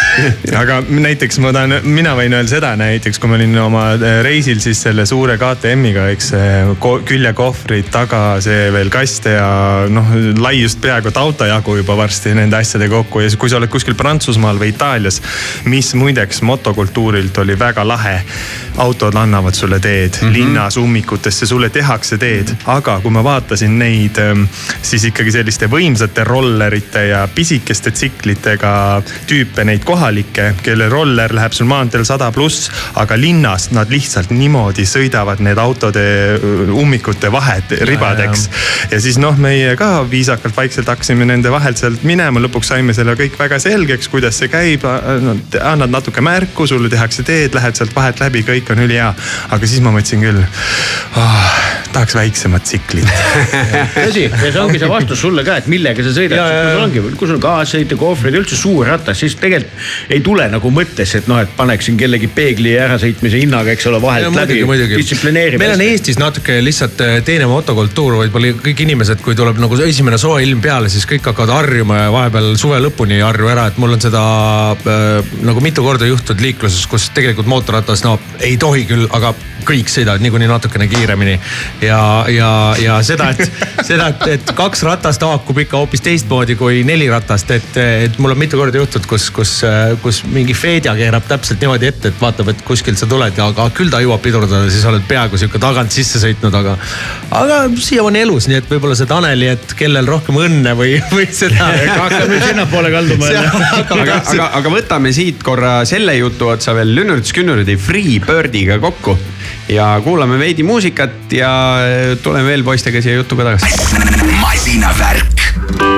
aga näiteks ma tahan, mina võin öelda seda näiteks, kui ma olin oma äh, reisil, siis selle suure KTM-iga, eks ko- küljekohvrid taga, see veel kast ja noh, laiust peaaegu et auto jagu juba varsti nende asjadega kokku ja kui sa oled kuskil Prantsusmaal või Itaalias, mis muideks motokultuurilt oli väga lahe. autod annavad sulle teed mm, -hmm. linnas ummikutesse sulle tehakse teed, aga kui ma vaatasin neid, siis ikkagi selliste võimsate rollerite ja pisikeste tsiklitega tüüpe, neid kohalikke, kelle roller läheb sul maanteel sada pluss, aga linnas nad lihtsalt niimoodi sõidavad need autode ummikute vahed ribadeks. ja siis noh, meie ka viisakalt vaikselt hakkasime nende vahelt sealt minema, lõpuks saime selle kõik väga selgeks, kuidas see käib. annad natuke märku, sulle tehakse teed, lähed sealt vahelt läbi, kõik on ülihea. aga siis ma mõtlesin küll oh,, tahaks väiksemat tsiklit. tõsi, ja see ongi see vastus sulle ka, et millega sa sõidad, Ja, ja, kui sul ja. ongi, kui sul kaassõit ja kohvrid ja üldse suur ratas, siis tegelikult ei tule nagu mõttesse, et noh, et paneksin kellegi peegli ärasõitmise hinnaga, eks ole, vahelt läbi. distsiplineerib. meil on Eestis natuke lihtsalt äh, teine motokultuur, võib-olla kõik inimesed, kui tuleb nagu esimene soe ilm peale, siis kõik hakkavad harjuma ja vahepeal suve lõpuni ei harju ära, et mul on seda äh, nagu mitu korda juhtunud liikluses, kus tegelikult mootorratas, no ei tohi küll, aga kõik sõidavad niikuinii natukene kiiremini. ja, ja, ja seda, et, seda, et, et kaks ratast haakub ikka hoopis teistmoodi kui neli ratast, et, et mul on mitu korda juhtunud, kus, kus, kus mingi Fedja keerab täpselt niimoodi ette, et vaatab, et kuskilt sa tuled ja aga küll ta jõuab pidurdada, siis oled peaaegu sihuke tagant sisse sõitnud, aga. aga siiamaani elus, nii et võib-olla see Taneli, et kellel rohkem õnne või, või seda. hakkab nüüd sinnapoole kalduma jälle. aga, aga, aga võtame siit korra selle jutu otsa veel Lünnerts-Künnerdi Freebirdiga kokku. Ja kuulame veidi muusikat ja tuleme veel poistega siia jutuga tagasi. masinavärk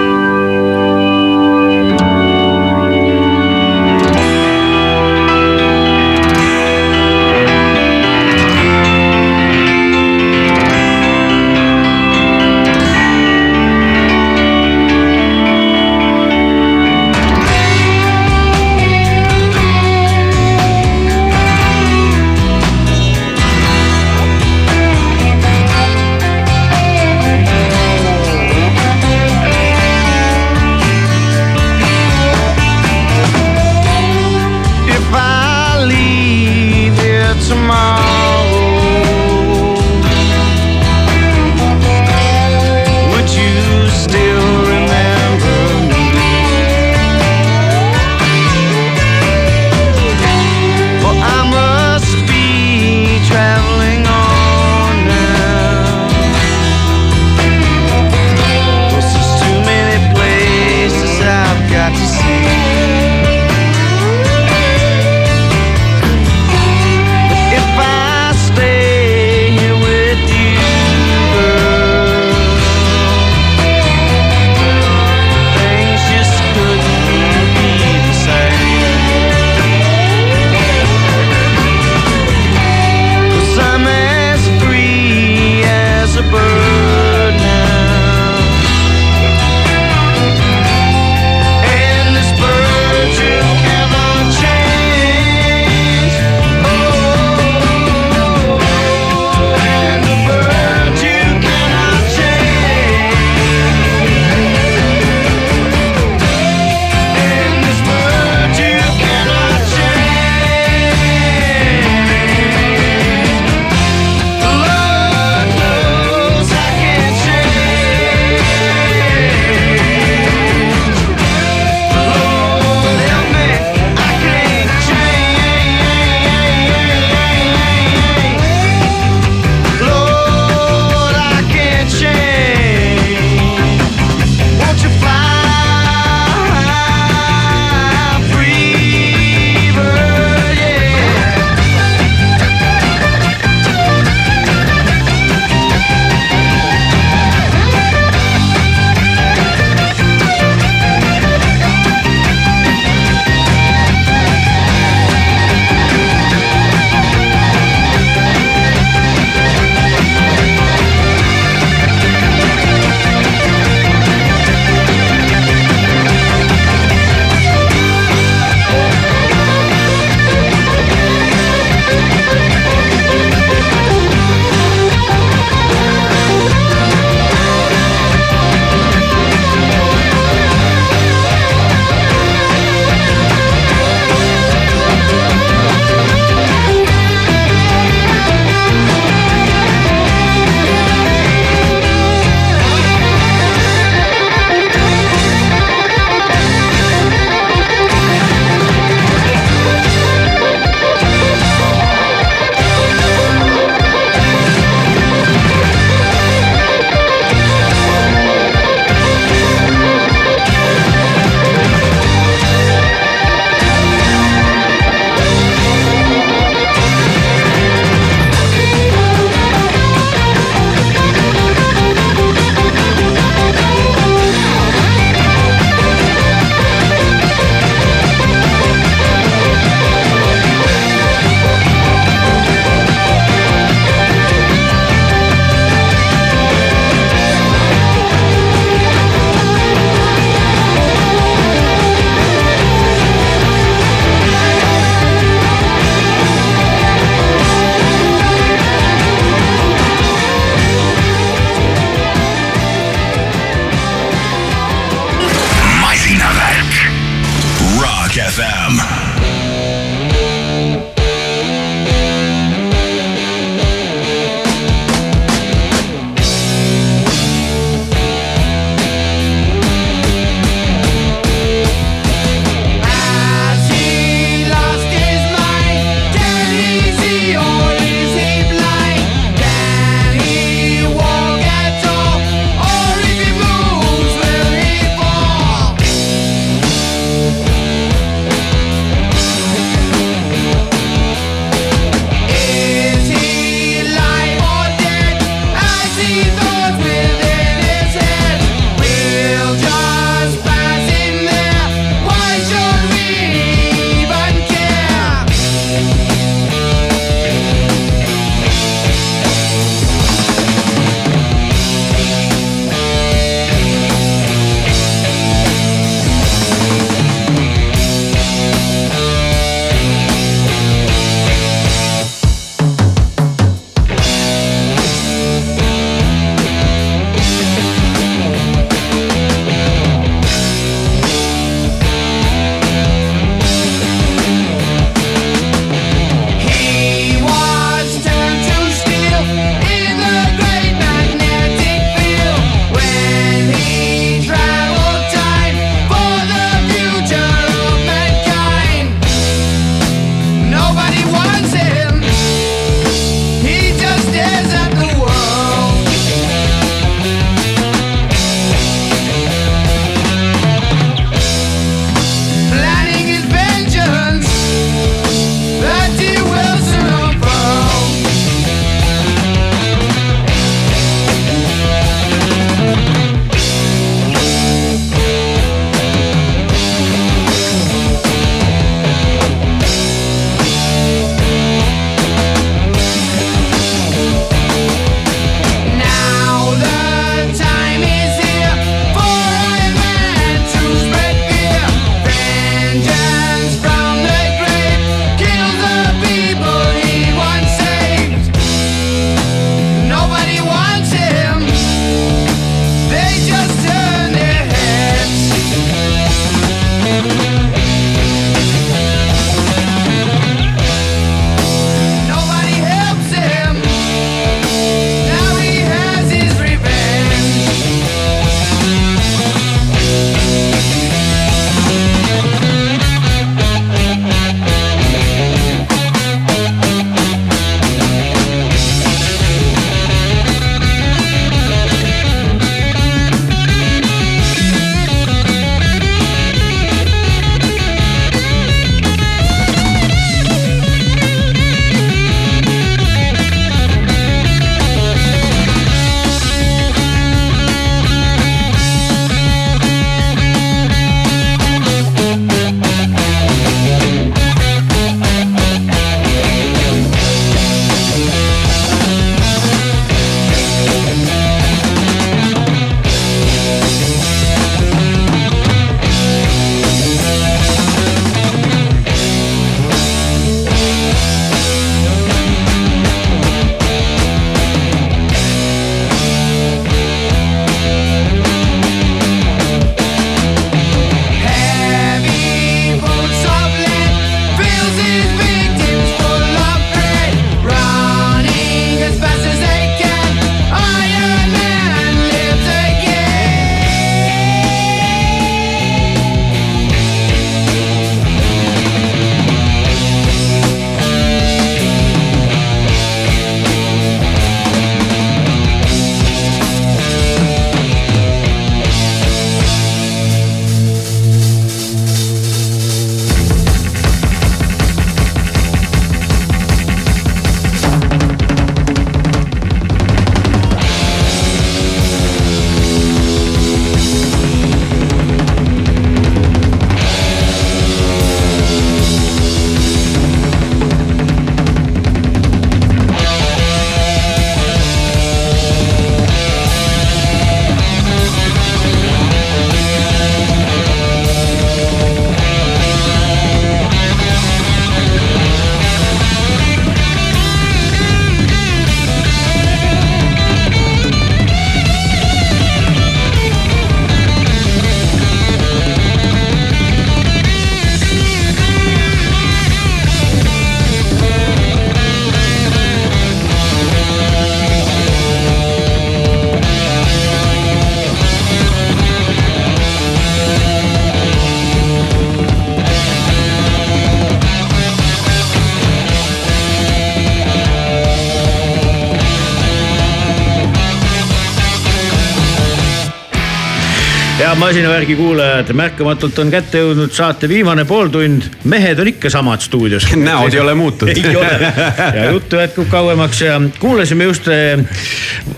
masinavärgi kuulajad, märkamatult on kätte jõudnud saate viimane pooltund. mehed on ikka samad stuudios. näod ei ole muutunud. ei ole ja juttu jätkub kauemaks ja kuulasime just eh,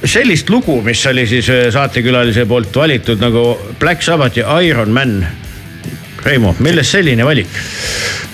sellist lugu, mis oli siis eh, saatekülalise poolt valitud nagu Black Sabbath ja Iron Man. Reimo, millest selline valik?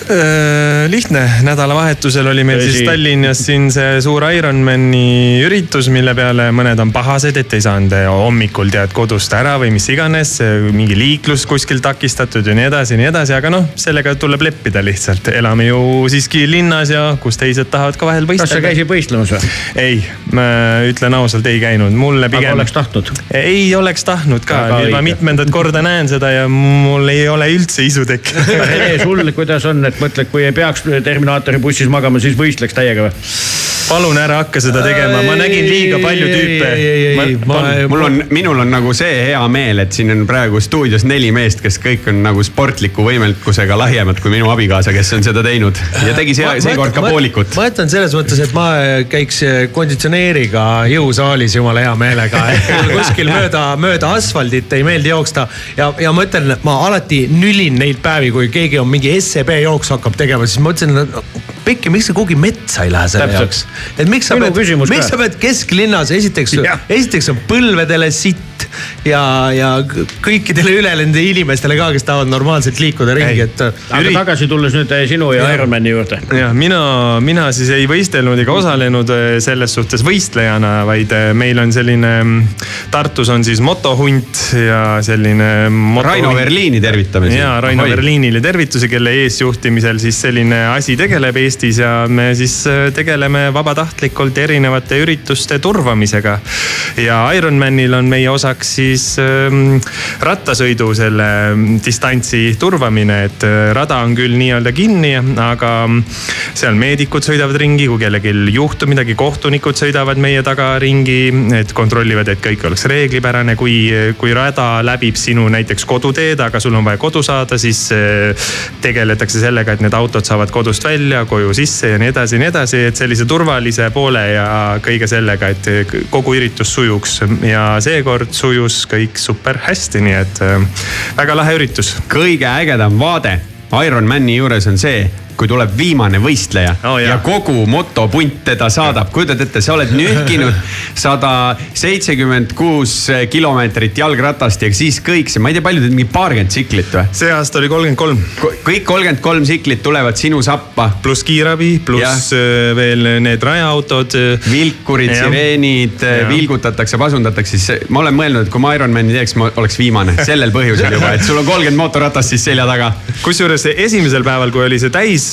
Äh, lihtne, nädalavahetusel oli meil Tõsi. siis Tallinnas siin see suur Ironmani üritus, mille peale mõned on pahased, et ei saanud hommikul tead kodust ära või mis iganes. mingi liiklus kuskil takistatud ja nii edasi ja nii edasi, aga noh, sellega tuleb leppida lihtsalt. elame ju siiski linnas ja kus teised tahavad ka vahel kas sa võistelda. käisid võistlemas või? ei, ma ütlen ausalt, ei käinud, mulle aga pigem. oleks tahtnud? ei oleks tahtnud ka, nüüd ma mitmendat korda näen seda ja mul ei ole üldse isu tekkinud sul kuidas on, et mõtled, kui ei peaks Terminaatori bussis magama, siis võistleks täiega või? Palun ära hakka seda tegema, ma nägin liiga palju tüüpe. mul on, minul on nagu see hea meel, et siin on praegu stuudios neli meest, kes kõik on nagu sportliku võimekusega lahjemad kui minu abikaasa, kes on seda teinud. Ja tegi see, seekord ka poolikut. ma ütlen selles mõttes, et ma käiks konditsioneeriga jõusaalis jumala hea meelega, et kuskil mööda, mööda asfaldit ei meeldi jooksta ja, ja ma ütlen, ma alati nülin neid päevi, kui keegi on mingi SEB jooksu hakkab tegema, siis ma ütlesin, et Pekki, miks sa kuhugi metsa ei lähe selle jaoks. et miks sa Minu pead miks ka. sa pead kesklinnas, esiteks esiteks on põlvedele sitt ja, ja kõikidele ülejäänud inimestele ka, kes tahavad normaalselt liikuda ringi, et. aga Üri- tagasi tulles nüüd eh, sinu ja Ironmani juurde. jah, mina, mina siis ei võistelnud ega osalenud eh, selles suhtes võistlejana, vaid meil on selline, Tartus on siis motohunt ja selline. Raino Verliini tervitame siin. ja Raino Ahoi. Verliinile tervitusi, kelle eesjuhtimisel siis selline asi tegeleb Eestis ja me siis tegeleme vabatahtlikult erinevate ürituste turvamisega. ja Ironmanil on meie osaks siis ähm, rattasõidu selle mm, distantsi turvamine, et äh, rada on küll nii-öelda kinni, aga mm, seal meedikud sõidavad ringi, kui kellelgi juhtub midagi, kohtunikud sõidavad meie taga ringi, et kontrollivad, et kõik oleks reeglipärane, kui, kui rada läbib sinu näiteks koduteed, aga sul on vaja kodu saada, siis äh, tegeletakse sellega, et need autod saavad kodust välja, koju sisse ja nii edasi ja nii edasi, et sellise turvalise poole ja kõige sellega, et kogu üritus sujuks. Ja seekord sujus kõik super hästi, nii et äh, väga lahe üritus. kõige ägedam vaade Ironmani juures on see, kui tuleb viimane võistleja Oh, jah. ja kogu motopunt teda saadab, kujutad ette, sa oled nühkinud sada seitsekümmend kuus kilomeetrit jalgratast ja siis kõik see, ma ei tea, palju teil mingi paarkümmend tsiklit või? see aasta oli kolmkümmend kolm, kõik kolmkümmend kolm tsiklit tulevad sinu sappa. pluss kiirabi, pluss äh, veel need rajaautod. vilkurid, Jah. sireenid, Jah. vilgutatakse, pasundatakse, siis ma olen mõelnud, et kui ma Ironmani teeks, ma oleks viimane sellel põhjusel juba, et sul on kolmkümmend mootorratast siis selja taga. kusjuures esimesel päeval, kui oli see täistriatlon,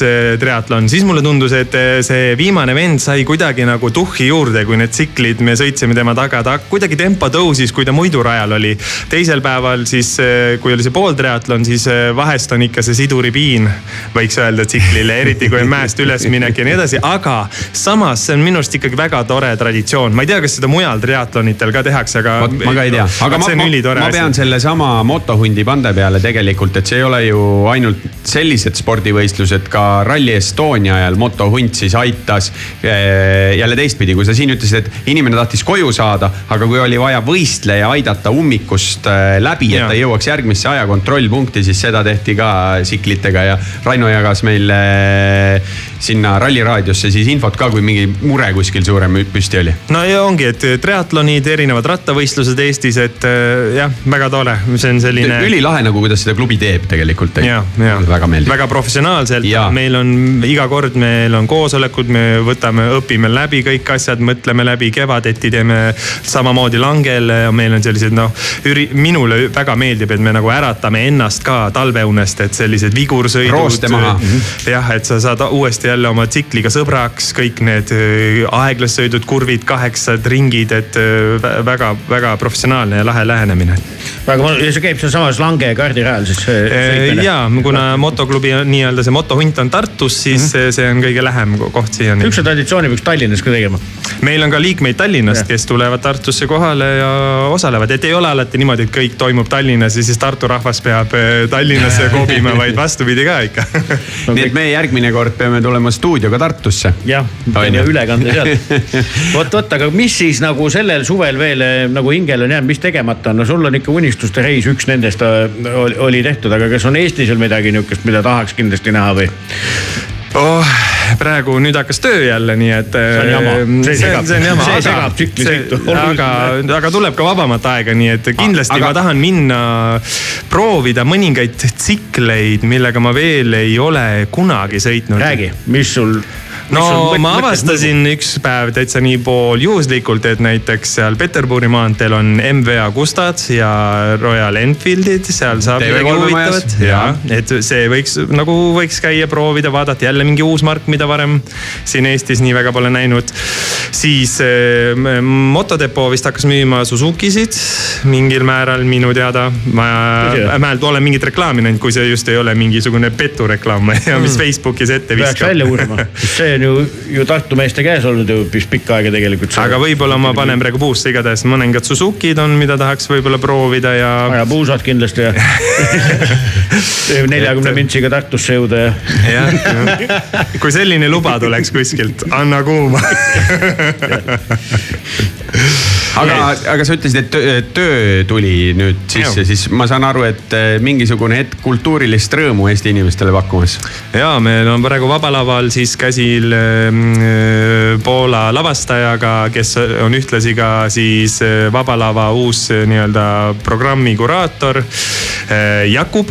siis mulle tundus, et eh, see viimane vend sai kuidagi nagu tuhhi juurde, kui need tsiklid, me sõitsime tema taga, ta kuidagi tempo tõusis, kui ta muidu rajal oli. teisel päeval siis, kui oli see pooltriatlon, siis eh, vahest on ikka see siduripiin, võiks öelda tsiklile, eriti kui on mäest ülesminek ja nii edasi, aga samas see on minu arust ikkagi väga tore traditsioon, ma ei tea, kas seda mujal triatlonitel ka tehakse, aga. ma ka ei tea, aga ma, ma, ma pean sellesama motohundi pande peale tegelikult, et see ei ole ju ainult sellised spordivõistlused, ka Rally Estonia ajal motohunt siis aitas eh, jälle teistpidi, kui sa siin ütlesid, et inimene tahtis koju saada, aga kui oli vaja võistleja aidata ummikust eh, läbi, et ta jõuaks järgmisse aja kontrollpunkti, siis seda tehti ka tsiklitega ja Raino jagas meile eh, sinna Ralli raadiosse siis infot ka, kui mingi mure kuskil suurem püsti oli. no ja ongi, et triatlonid, erinevad rattavõistlused Eestis, et jah, väga tore, see on selline. ülilahe nagu, kuidas seda klubi teeb tegelikult. väga meeldib. väga professionaalselt meil on iga kord, meil on koosolekud, me võtame, õpime läbi kõik asjad, mõtleme läbi, kevadeti teeme samamoodi langel ja meil on sellised noh, minule väga meeldib, et me nagu äratame ennast ka talveunest, et sellised vigursõidud. Rooste maha. jah, et sa saad uuesti jälle oma tsikliga sõbraks, kõik need äh, aeglassõidud, kurvid, kaheksad ringid, et väga-väga professionaalne ja lahe lähenemine väga mõnus ja see käib sealsamas Lange kardirajal siis. ja, kuna motoklubi on nii-öelda see motohunt on Tartus, siis mm -hmm. see on kõige lähem ko- koht siiani. niisuguse traditsiooni peaks Tallinnas ka tegema. meil on ka liikmeid Tallinnast kes tulevad Tartusse kohale ja osalevad, et ei ole alati niimoodi, et kõik toimub Tallinnas ja siis Tartu rahvas peab eh, Tallinnasse kobima, vaid vastupidi ka ikka. nii et me järgmine kord peame tulema stuudioga Tartusse. jah, ju? ülekande sealt. vot, vot, aga mis siis nagu sellel suvel veel eh, nagu hingele on jäänud, mis tegemata on, no sul on ikka unistuste reis, üks nendest äh, oli, oli tehtud, aga kas on Eestis veel midagi niisugust, mida tahaks kindlasti näha või? oh,. praegu nüüd hakkas töö jälle, nii et. See on jama. See see on, segab- see on jama, see aga aga, aga tuleb ka vabamat aega, nii et kindlasti aga... ma tahan minna proovida mõningaid tsikleid, millega ma veel ei ole kunagi sõitnud. räägi, mis sul. No ma avastasin üks päev täitsa nii pool juhuslikult, et näiteks seal Peterburi maanteel on MV Agustad ja Royal Enfieldid, seal saab TV3 midagi huvitavat. Ja et see võiks nagu võiks käia, proovida, vaadata jälle mingi uus mark, mida varem siin Eestis nii väga pole näinud. siis äh, motodepoo vist hakkas müüma Suzukisid mingil määral minu teada. ma jah? vähemalt olen mingit reklaami näinud, kui see just ei ole mingisugune petureklaam, ma ei tea, mis Facebookis ette peaks viskab. välja uurima, see on ju, ju Tartu meeste käes olnud ju vist pikka aega tegelikult. aga võib-olla ma panen praegu puusse, igatahes mõningad Suzukid on, mida tahaks võib-olla proovida ja. ajab uusad kindlasti ja neljakümne mintsiga Tartusse jõuda ja. jah, kui selline luba tuleks kuskilt, anna kuuma. aga, aga sa ütlesid, et töö, töö tuli nüüd sisse, siis ma saan aru, et eh, mingisugune hetk kultuurilist rõõmu Eesti inimestele pakkumas. ja meil on praegu Vaba Laval siis käsil äh, Poola lavastajaga, kes on ühtlasi ka siis äh, Vaba Lava uus äh, nii-öelda programmi kuraator äh, Jakub.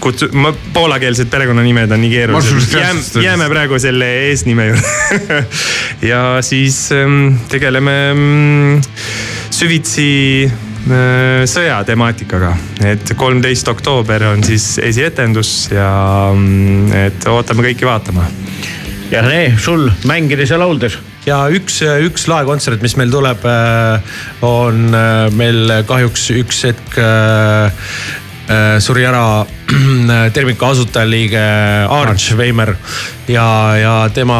kutsu-, ma poolakeelsed perekonnanimed on nii keerulised. jääme, jääme praegu selle eesnime juurde. ja siis ähm, tegeleme mm, süvitsi äh, sõjatemaatikaga, et kolmteist oktoober on siis esietendus ja mm, et ootame kõiki vaatama. ja Rene, sul mängides ja lauldes. ja üks, üks laekontsert, mis meil tuleb, on äh, meil kahjuks üks hetk äh, äh, suri ära termika asutajaliige Arch Veimer ja, ja tema,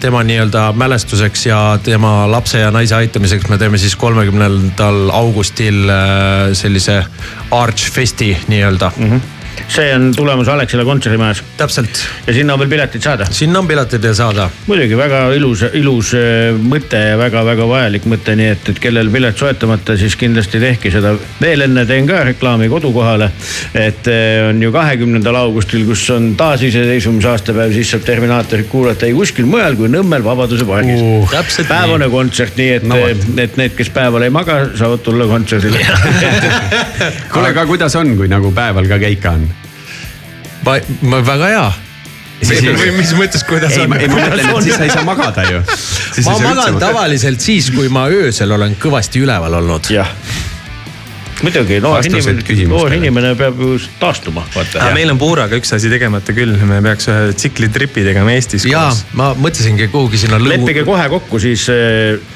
tema nii-öelda mälestuseks ja tema lapse ja naise aitamiseks me teeme siis kolmekümnendal augustil äh, sellise Arch Festi nii-öelda mm. -hmm. See on tulemas Alexela kontserdimajas täpselt, ja sinna on veel piletid saada. sinna on piletid saada muidugi väga ilus, ilus äh, mõte ja väga-väga vajalik mõte, nii et, et kellel pilet soetamata, siis kindlasti tehke seda. veel enne teen ka reklaami kodukohale. et äh, on ju kahekümnendal augustil, kus on taasiseseisvumise aastapäev, siis saab Terminaatorit kuulata ei kuskil mujal kui Nõmmel Vabaduse pargis Uh, päevane nii. kontsert, nii et No vot., et need, kes päeval ei maga, saavad tulla kontserdile. kuule, aga kuidas on, kui nagu päeval ka keika on? Väga hea. või mis mõttes, kuidas ei, on ei? ma mõtlen, et siis sa ei saa magada ju. ma magan tavaliselt siis, kui ma öösel olen kõvasti üleval olnud. jah, muidugi noor inimene, noor inimene peab ju taastuma, vaata aga. meil on Puuraga üks asi tegemata küll, me peaks ühe tsiklitripi tegema Eestis ja ma mõtlesingi kuhugi sinna leppige lõu-, kohe kokku, siis,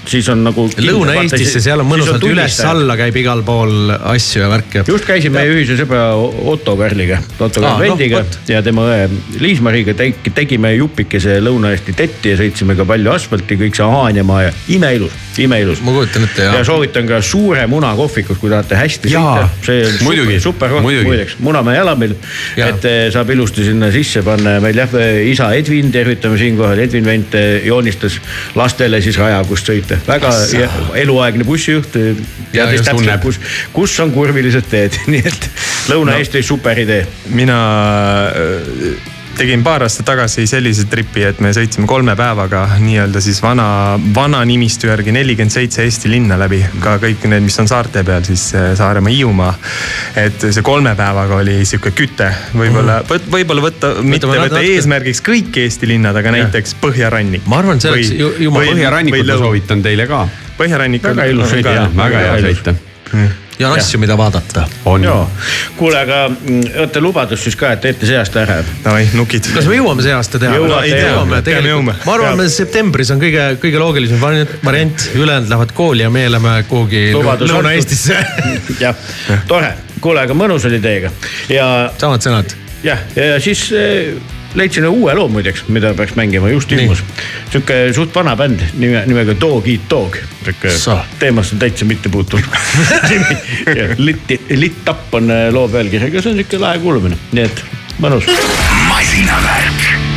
siis on nagu. Lõuna-Eestisse, seal on mõnusalt üles-alla käib igal pool asju ja värki. just käisin meie ühise sõbra Otto Kärliga, Otto Kärvendiga vot. ja tema õe Liis-Mariga tegi- tegime jupikese Lõuna-Eesti tetti ja sõitsime ka palju asfalti, kõik see Haanjamaa ja imeilus, imeilus. ma kujutan ette ja ja. soovitan ka Suure Muna kohvikut, kui tahate hästi sõita. see on muidugi, super, koht muideks, Munamäe jalamil. Jaa. et eh, saab ilusti sinna sisse panna ja meil jah, isa Edvin, tervitame siinkohal, Edvin Vent eh, joonistas lastele siis raja, kust sõita. väga ja- eluaegne bussijuht. Ja teadis täpselt kus, kus on kurvilised teed, nii et Lõuna-Eesti no. super idee. mina tegin paar aastat tagasi sellise tripi, et me sõitsime kolme päevaga nii-öelda siis vana, vana nimistu järgi nelikümmend seitse Eesti linna läbi. ka kõik need, mis on saarte peal, siis äh, Saaremaa, Hiiumaa. et see kolme päevaga oli sihuke küte, võib-olla, võib-olla võtta, mitte võtta natuke- eesmärgiks kõik Eesti linnad, aga näiteks Põhjarannik. ma arvan, see oleks ju- jumala Põhjarannikut ma soovitan teile ka. Põhjarannik. Väga ilus sõit, väga hea sõita. Ja on asju, mida vaadata. kuule, aga mm, oota lubadus siis ka, et teete see aasta ära. Davai, nukid. kas me jõuame see aasta teha? Jõuame peame tegelikult ma arvan, et septembris on kõige, kõige loogilisem vari- variant, ülejäänud lähevad kooli ja meie läheme kuhugi. Lõuna-Eestisse. jah, tore, kuule, aga mõnus oli teiega ja samad sõnad. jah, ja siis leidsin uue loo muideks, mida peaks mängima, just ilmus. sihuke suht vana bänd nime, nimega Dog Eat Dog. sihuke teemasse täitsa mittepuutuv Lit, Lit Up on äh, loo pealkiri, aga see on sihuke lahe kuulamine, nii et mõnus. masinavärk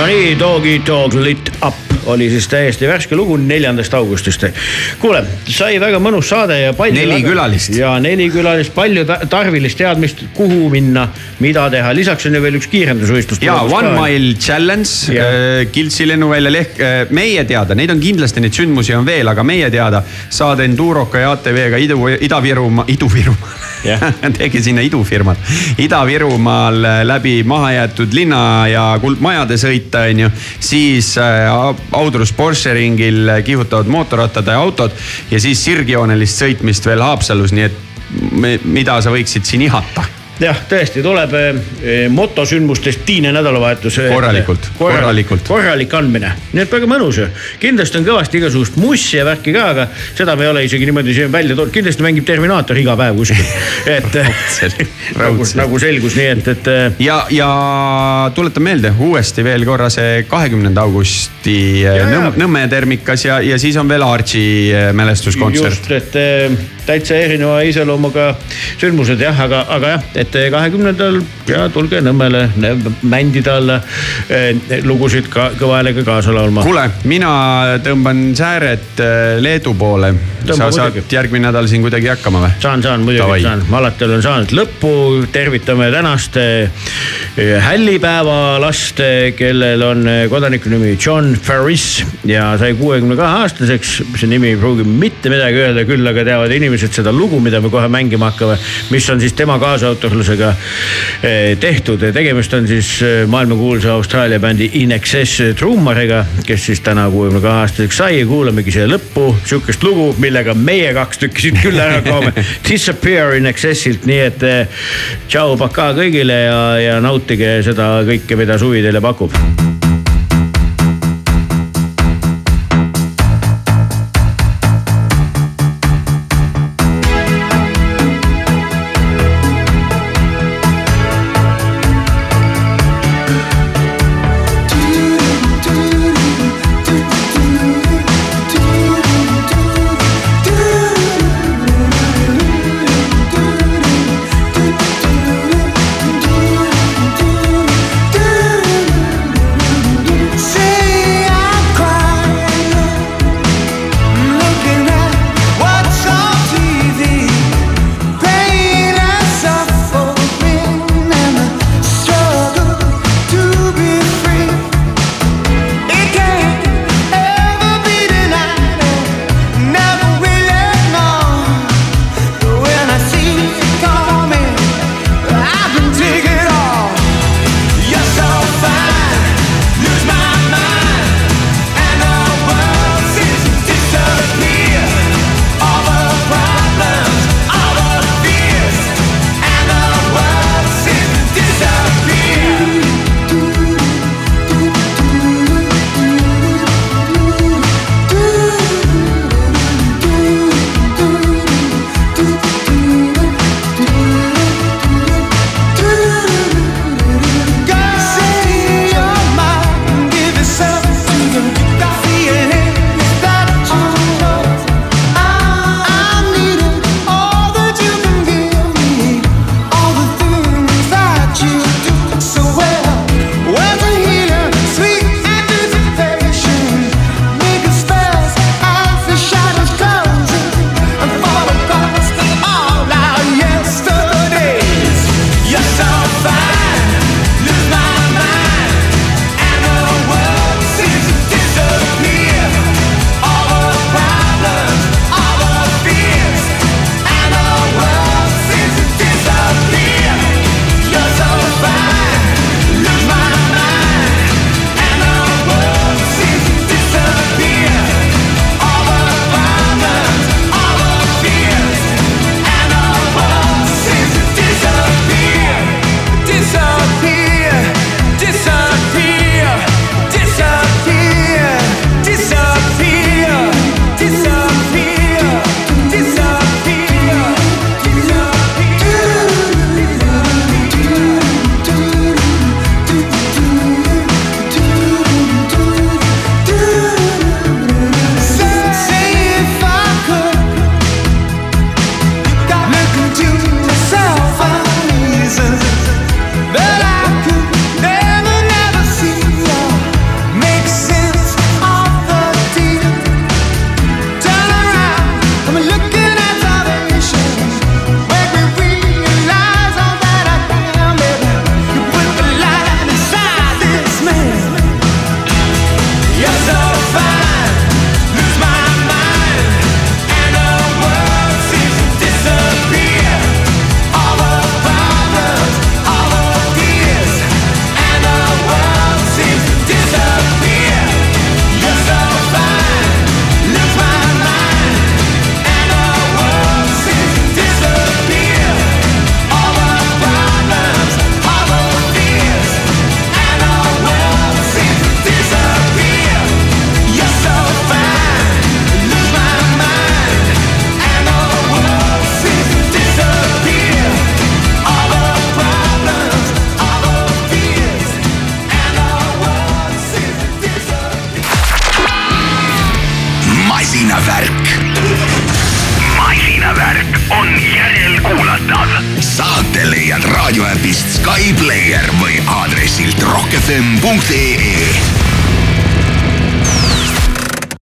Nonii, Doggy Dog Lit Up oli siis täiesti värske lugu neljandast augustist. kuule, sai väga mõnus saade ja palju. neli külalist. ja neli külalist, palju tarvilist teadmist, kuhu minna, mida teha, lisaks on ju veel üks kiirendusvõistlus. ja One ka. Mile Challenge ja. Äh, Kiltsi lennuvälja lehk, äh, meie teada, neid on kindlasti, neid sündmusi on veel, aga meie teada saad Enduroka ja ATV-ga Idu, Ida-Virumaa, Idu-Virumaa tegi sinna idufirmad. Ida-Virumaal äh, läbi mahajäetud linna ja kuldmajade sõita, onju. siis äh, Audrus Porsche ringil äh, kihutavad mootorrattad ja autod ja siis sirgjoonelist sõitmist veel Haapsalus, nii et mida sa võiksid siin ihata jah, tõesti tuleb eh, motosündmustest Tiine nädalavahetus. Korralikult, korralikult. korralik andmine, nii et väga mõnus ju. kindlasti on kõvasti igasugust mussi ja värki ka, aga seda me ei ole isegi niimoodi siin välja toonud, kindlasti mängib Terminaator iga päev kuskil, et nagu, nagu selgus, nii et, et eh, ja, ja tuletan meelde uuesti veel korra see kahekümnenda augusti Ja. Nõmme, Nõmme termikas ja, ja siis on veel Archie äh, mälestuskontsert just, et eh, täitsa erineva iseloomuga sündmused jah, aga, aga jah, et kahekümnendal ja tulge Nõmmele mändida alla eh, lugusid ka kõva häälega kaasa laulma. kuule, mina tõmban sääret äh, Leedu poole. Sa saad muidugi. järgmine nädal siin kuidagi hakkama või? saan, saan muidugi, saan, ma alati olen saanud lõppu, tervitame tänast eh, hällipäeva last, kellel on eh, kodaniku nimi John Ferris ja sai kuuekümne kahe aastaseks. see nimi ei pruugi mitte midagi öelda, küll aga teavad inimesed seda lugu, mida me kohe mängima hakkame, mis on siis tema kaasautorlusega eh, tehtud. tegemist on siis eh, maailmakuulsa Austraalia bändi In Excess trummariga, kes siis täna kuuekümne kahe aastaseks sai ja kuulamegi siia lõppu sihukest lugu, millega meie kaks tükki siit küll ära kaome. Disappear in Excessilt, nii et eh, tšau, pakaa kõigile ja, ja nautige seda kõike, mida suvi teile pakub